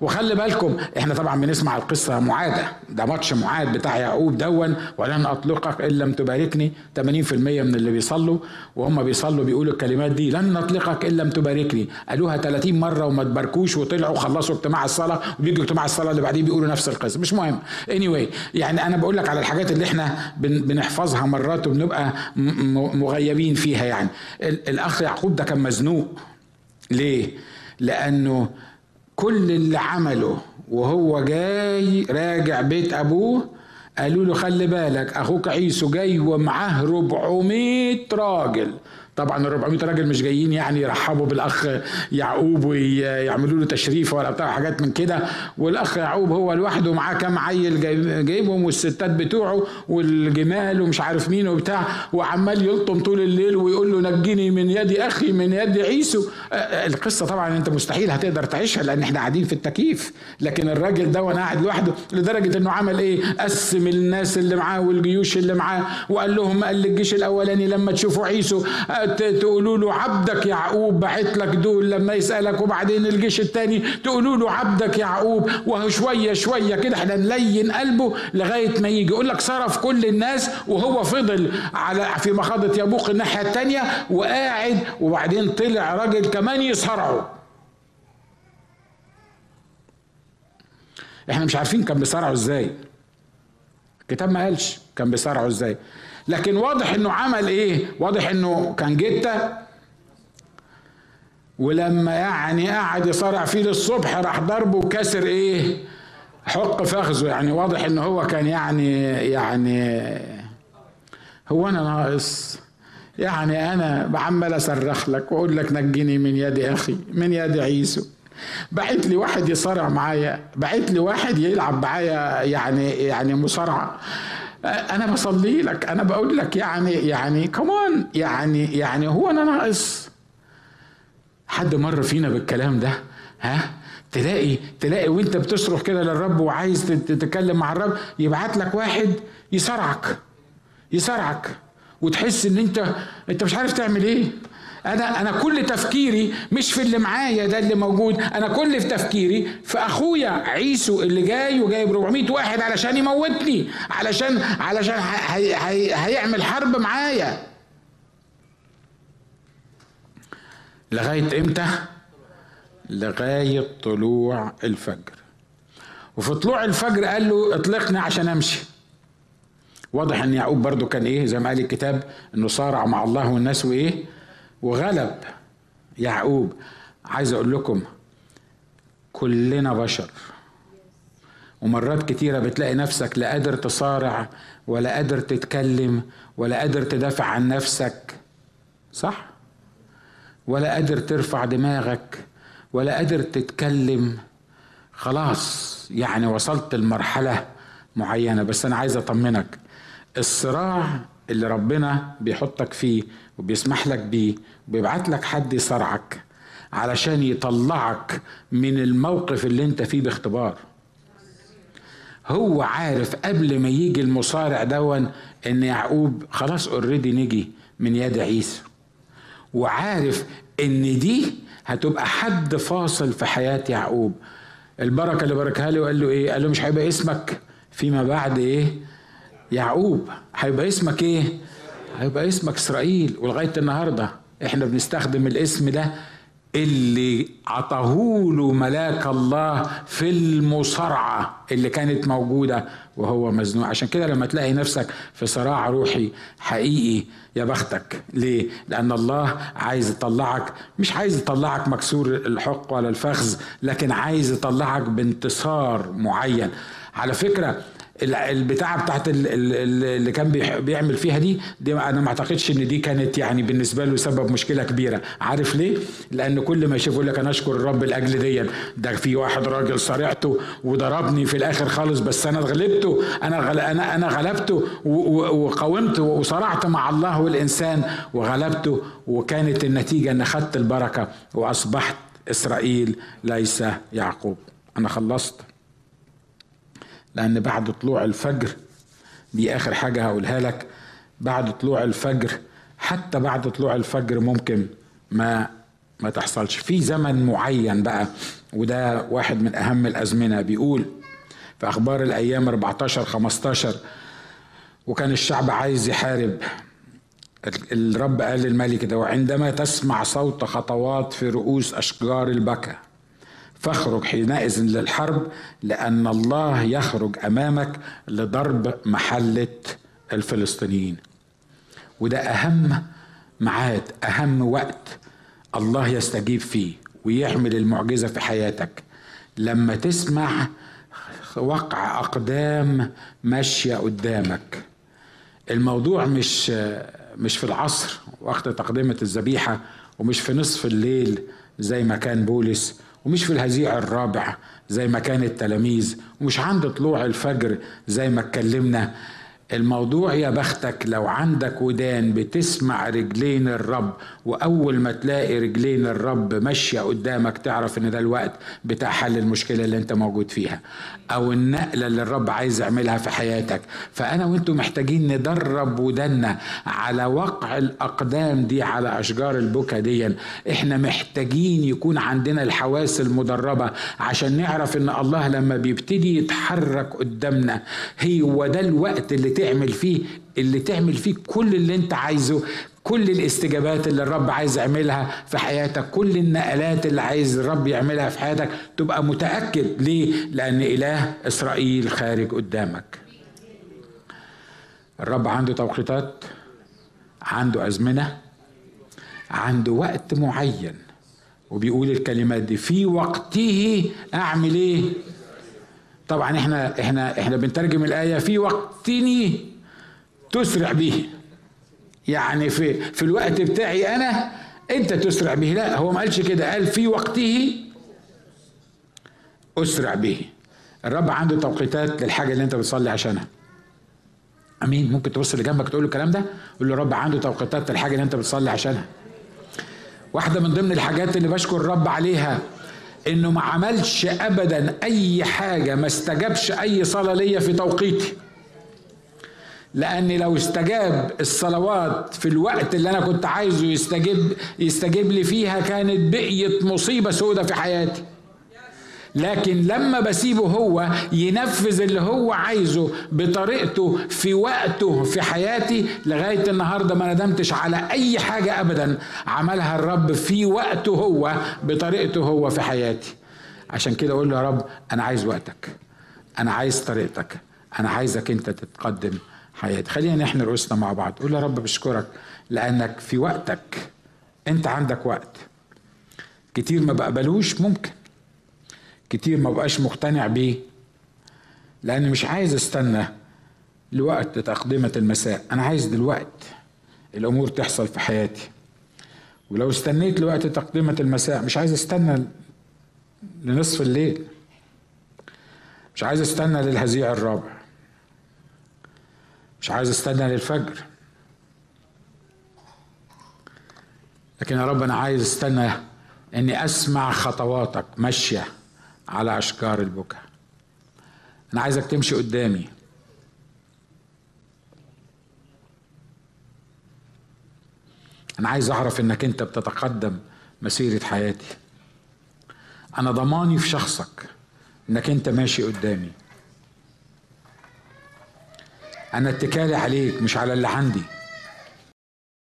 A: وخلي بالكم إحنا طبعا بنسمع القصة معادة. ده ماتش معاد بتاع يعقوب دون ولن أطلقك إن لم تباركني. 80% من اللي بيصلوا وهم بيصلوا بيقولوا الكلمات دي لن نطلقك إن لم تباركني. قالوها 30 مرة وما تباركوش وطلعوا خلصوا اجتماع الصلاة وبيجوا اجتماع الصلاة اللي بعديه بيقولوا نفس القصة. مش مهم. Anyway يعني أنا بقول لك على الحاجات اللي إحنا بنحفظها مرات وبنبقى مغيبين فيها يعني. الأخ يعقوب ده كان مزنوق. ليه؟ لأنه كل اللي عمله وهو جاي راجع بيت أبوه قالوا له خلي بالك أخوك عيسو جاي ومعاه 400 راجل. طبعا ال 400 راجل مش جايين يعني يرحبوا بالأخ يعقوب ويعملوا له تشريف ولا بتاع حاجات من كده. والأخ يعقوب هو لوحده معاه كام عيل جايبهم والستات بتوعه والجمال ومش عارف مين وبتاع. وعمال يلطم طول الليل ويقول له نجني من يد أخي من يد عيسو. القصة طبعا أنت مستحيل هتقدر تعيشها لأن إحنا قاعدين في التكييف. لكن الراجل ده وأنا قاعد لوحده لدرجة إنه عمل إيه؟ قسم الناس اللي معاه والجيوش اللي معاه. وقال لهم قال للجيش الأولاني لما تشوفوا عيسو تقولوا له عبدك يعقوب بعت لك دول لما يسالك وبعدين الجيش الثاني تقولوا له عبدك يعقوب وهو شوية شوية كده إحنا نلين قلبه لغاية ما يجي. يقول لك صرف كل الناس وهو فضل على في مخاضة يبوق الناحية الثانية وقاعد وبعدين طلع راجل كمان يصارعه. إحنا مش عارفين كان بيصارعه إزاي. الكتاب ما قالش كان بيصارعه إزاي. لكن واضح إنه عمل إيه؟ واضح إنه كان جتة. ولما يعني قعد يصارع فيه للصبح راح ضربه وكسر إيه؟ حق فخذه. يعني واضح ان هو كان يعني يعني هو أنا ناقص. يعني أنا بعمل أصرخ لك وأقول لك نجني من يد أخي من يد عيسو. بعت لي واحد يصارع معايا بعت لي واحد يلعب معايا يعني يعني مصارعة. أنا بصلي لك أنا بقول لك يعني يعني كمان يعني يعني هو أنا ناقص. حد مر فينا بالكلام ده؟ ها؟ تلاقي تلاقي وأنت بتصرخ كده للرب وعايز تتكلم مع الرب يبعت لك واحد يصارعك يصارعك وتحس إن أنت أنت مش عارف تعمل إيه. أنا أنا كل تفكيري مش في اللي معايا ده اللي موجود. أنا كل في تفكيري في أخويا عيسو اللي جاي وجايب 400 واحد علشان يموتني علشان علشان هي هي هيعمل حرب معايا. لغاية إمتى؟ لغاية طلوع الفجر. وفي طلوع الفجر قال له اطلقني عشان أمشي. واضح إن يعقوب برضو كان إيه؟ زي ما قال الكتاب إنه صارع مع الله والناس وإيه؟ وغلب. يعقوب عايز أقول لكم كلنا بشر. ومرات كتيرة بتلاقي نفسك لا قادر تصارع ولا قادر تتكلم ولا قادر تدافع عن نفسك. صح؟ ولا قادر ترفع دماغك ولا قادر تتكلم. خلاص يعني وصلت لمرحلة معينة. بس أنا عايز أطمنك الصراع اللي ربنا بيحطك فيه وبيسمح لك بيه وبيبعت لك حد يصارعك علشان يطلعك من الموقف اللي انت فيه باختبار. هو عارف قبل ما يجي المصارع دون إن يعقوب خلاص اوريدي نجي من يد عيسى. وعارف إن دي هتبقى حد فاصل في حياة يعقوب. البركة اللي باركها له وقال له إيه؟ قال له مش هيبقى اسمك فيما بعد إيه؟ يعقوب هيبقى اسمك إيه؟ هيبقى اسمك إسرائيل. ولغاية النهارده إحنا بنستخدم الاسم ده اللي عطاهوله ملاك الله في المصارعة اللي كانت موجودة وهو مزنوق. عشان كده لما تلاقي نفسك في صراع روحي حقيقي يا بختك. ليه؟ لأن الله عايز يطلعك مش عايز يطلعك مكسور الحق ولا الفخذ لكن عايز يطلعك بانتصار معين. على فكرة البتاعة بتاعت اللي كان بيعمل فيها دي دي أنا ما أعتقدش إن دي كانت يعني بالنسبة له سبب مشكلة كبيرة. عارف ليه؟ لأن كل ما يشوف يقول لك أنا أشكر الرب لأجل دي ده في واحد راجل صارعته وضربني في الآخر خالص بس أنا غلبته أنا غل أنا أنا غلبته وقاومت وصارعت مع الله والإنسان وغلبته. وكانت النتيجة إن اخذت البركة وأصبحت إسرائيل ليس يعقوب. أنا خلصت. لأن بعد طلوع الفجر دي آخر حاجة هقولها لك بعد طلوع الفجر حتى بعد طلوع الفجر ممكن ما ما تحصلش. في زمن معين بقى وده واحد من أهم الأزمنة. بيقول في أخبار الأيام 14 15 وكان الشعب عايز يحارب. الرب قال للملك ده وعندما تسمع صوت خطوات في رؤوس أشجار البكا فاخرج حينئذ للحرب لأن الله يخرج أمامك لضرب محلة الفلسطينيين. وده أهم ميعاد أهم وقت الله يستجيب فيه ويحمل المعجزة في حياتك. لما تسمع وقع أقدام ماشية قدامك. الموضوع مش مش في العصر وقت تقدمة الذبيحة ومش في نصف الليل زي ما كان بولس ومش في الهزيع الرابع زي ما كان التلاميذ ومش عند طلوع الفجر زي ما اتكلمنا. الموضوع يا بختك لو عندك ودان بتسمع رجلين الرب وأول ما تلاقي رجلين الرب ماشية قدامك تعرف إن ده الوقت بتاع حل المشكلة اللي أنت موجود فيها أو النقلة اللي الرب عايز يعملها في حياتك. فأنا وأنتم محتاجين ندرب ودنا على وقع الأقدام دي على أشجار البكا دي. إحنا محتاجين يكون عندنا الحواس المدربة عشان نعرف إن الله لما بيبتدي يتحرك قدامنا هو ده الوقت اللي تعمل فيه اللي تعمل فيه كل اللي انت عايزه كل الاستجابات اللي الرب عايز يعملها في حياتك كل النقلات اللي عايز الرب يعملها في حياتك تبقى متأكد. ليه؟ لأن إله إسرائيل خارج قدامك. الرب عنده توقيتات عنده أزمنة عنده وقت معين. وبيقول الكلمات دي في وقته أعمل إيه؟ طبعا إحنا إحنا إحنا بنترجم الآية في وقتني تسرع به. يعني في في الوقت بتاعي أنا أنت تسرع به. لا هو ما قالش كده. قال في وقته أسرع به. الرب عنده توقيتات للحاجة اللي أنت بتصلي عشانها. أمين. ممكن تبص اللي جنبك تقول له الكلام ده؟ قول له الرب عنده توقيتات للحاجة اللي أنت بتصلي عشانها. واحدة من ضمن الحاجات اللي بشكر الرب عليها إنه ما عملش ابدا أي حاجة ما استجابش أي صلاة ليا في توقيتي. لأن لو استجاب الصلوات في الوقت اللي أنا كنت عايزه يستجيب يستجيب لي فيها كانت بقيت مصيبة سودة في حياتي. لكن لما بسيبه هو ينفذ اللي هو عايزه بطريقته في وقته في حياتي لغاية النهاردة ما ندمتش على أي حاجة أبدا عملها الرب في وقته هو بطريقته هو في حياتي. عشان كده أقول له يا رب أنا عايز وقتك. أنا عايز طريقتك. أنا عايزك أنت تتقدم حياتي. خلينا نحن رؤوسنا مع بعض. قول يا رب بشكرك لأنك في وقتك. أنت عندك وقت. كتير ما بقبلوش ممكن. كتير ما بقاش مقتنع بيه. لأني مش عايز استنى لوقت تقدمة المساء. أنا عايز دلوقت الأمور تحصل في حياتي. ولو استنيت لوقت تقدمة المساء مش عايز استنى لنصف الليل. مش عايز استنى للهزيع الرابع. مش عايز استنى للفجر. لكن يا رب أنا عايز استنى إني أسمع خطواتك ماشية. على أشجار البكا أنا عايزك تمشي قدامي. أنا عايز أعرف إنك أنت بتتقدم مسيرة حياتي. أنا ضماني في شخصك إنك أنت ماشي قدامي. أنا اتكالي عليك مش على اللي عندي.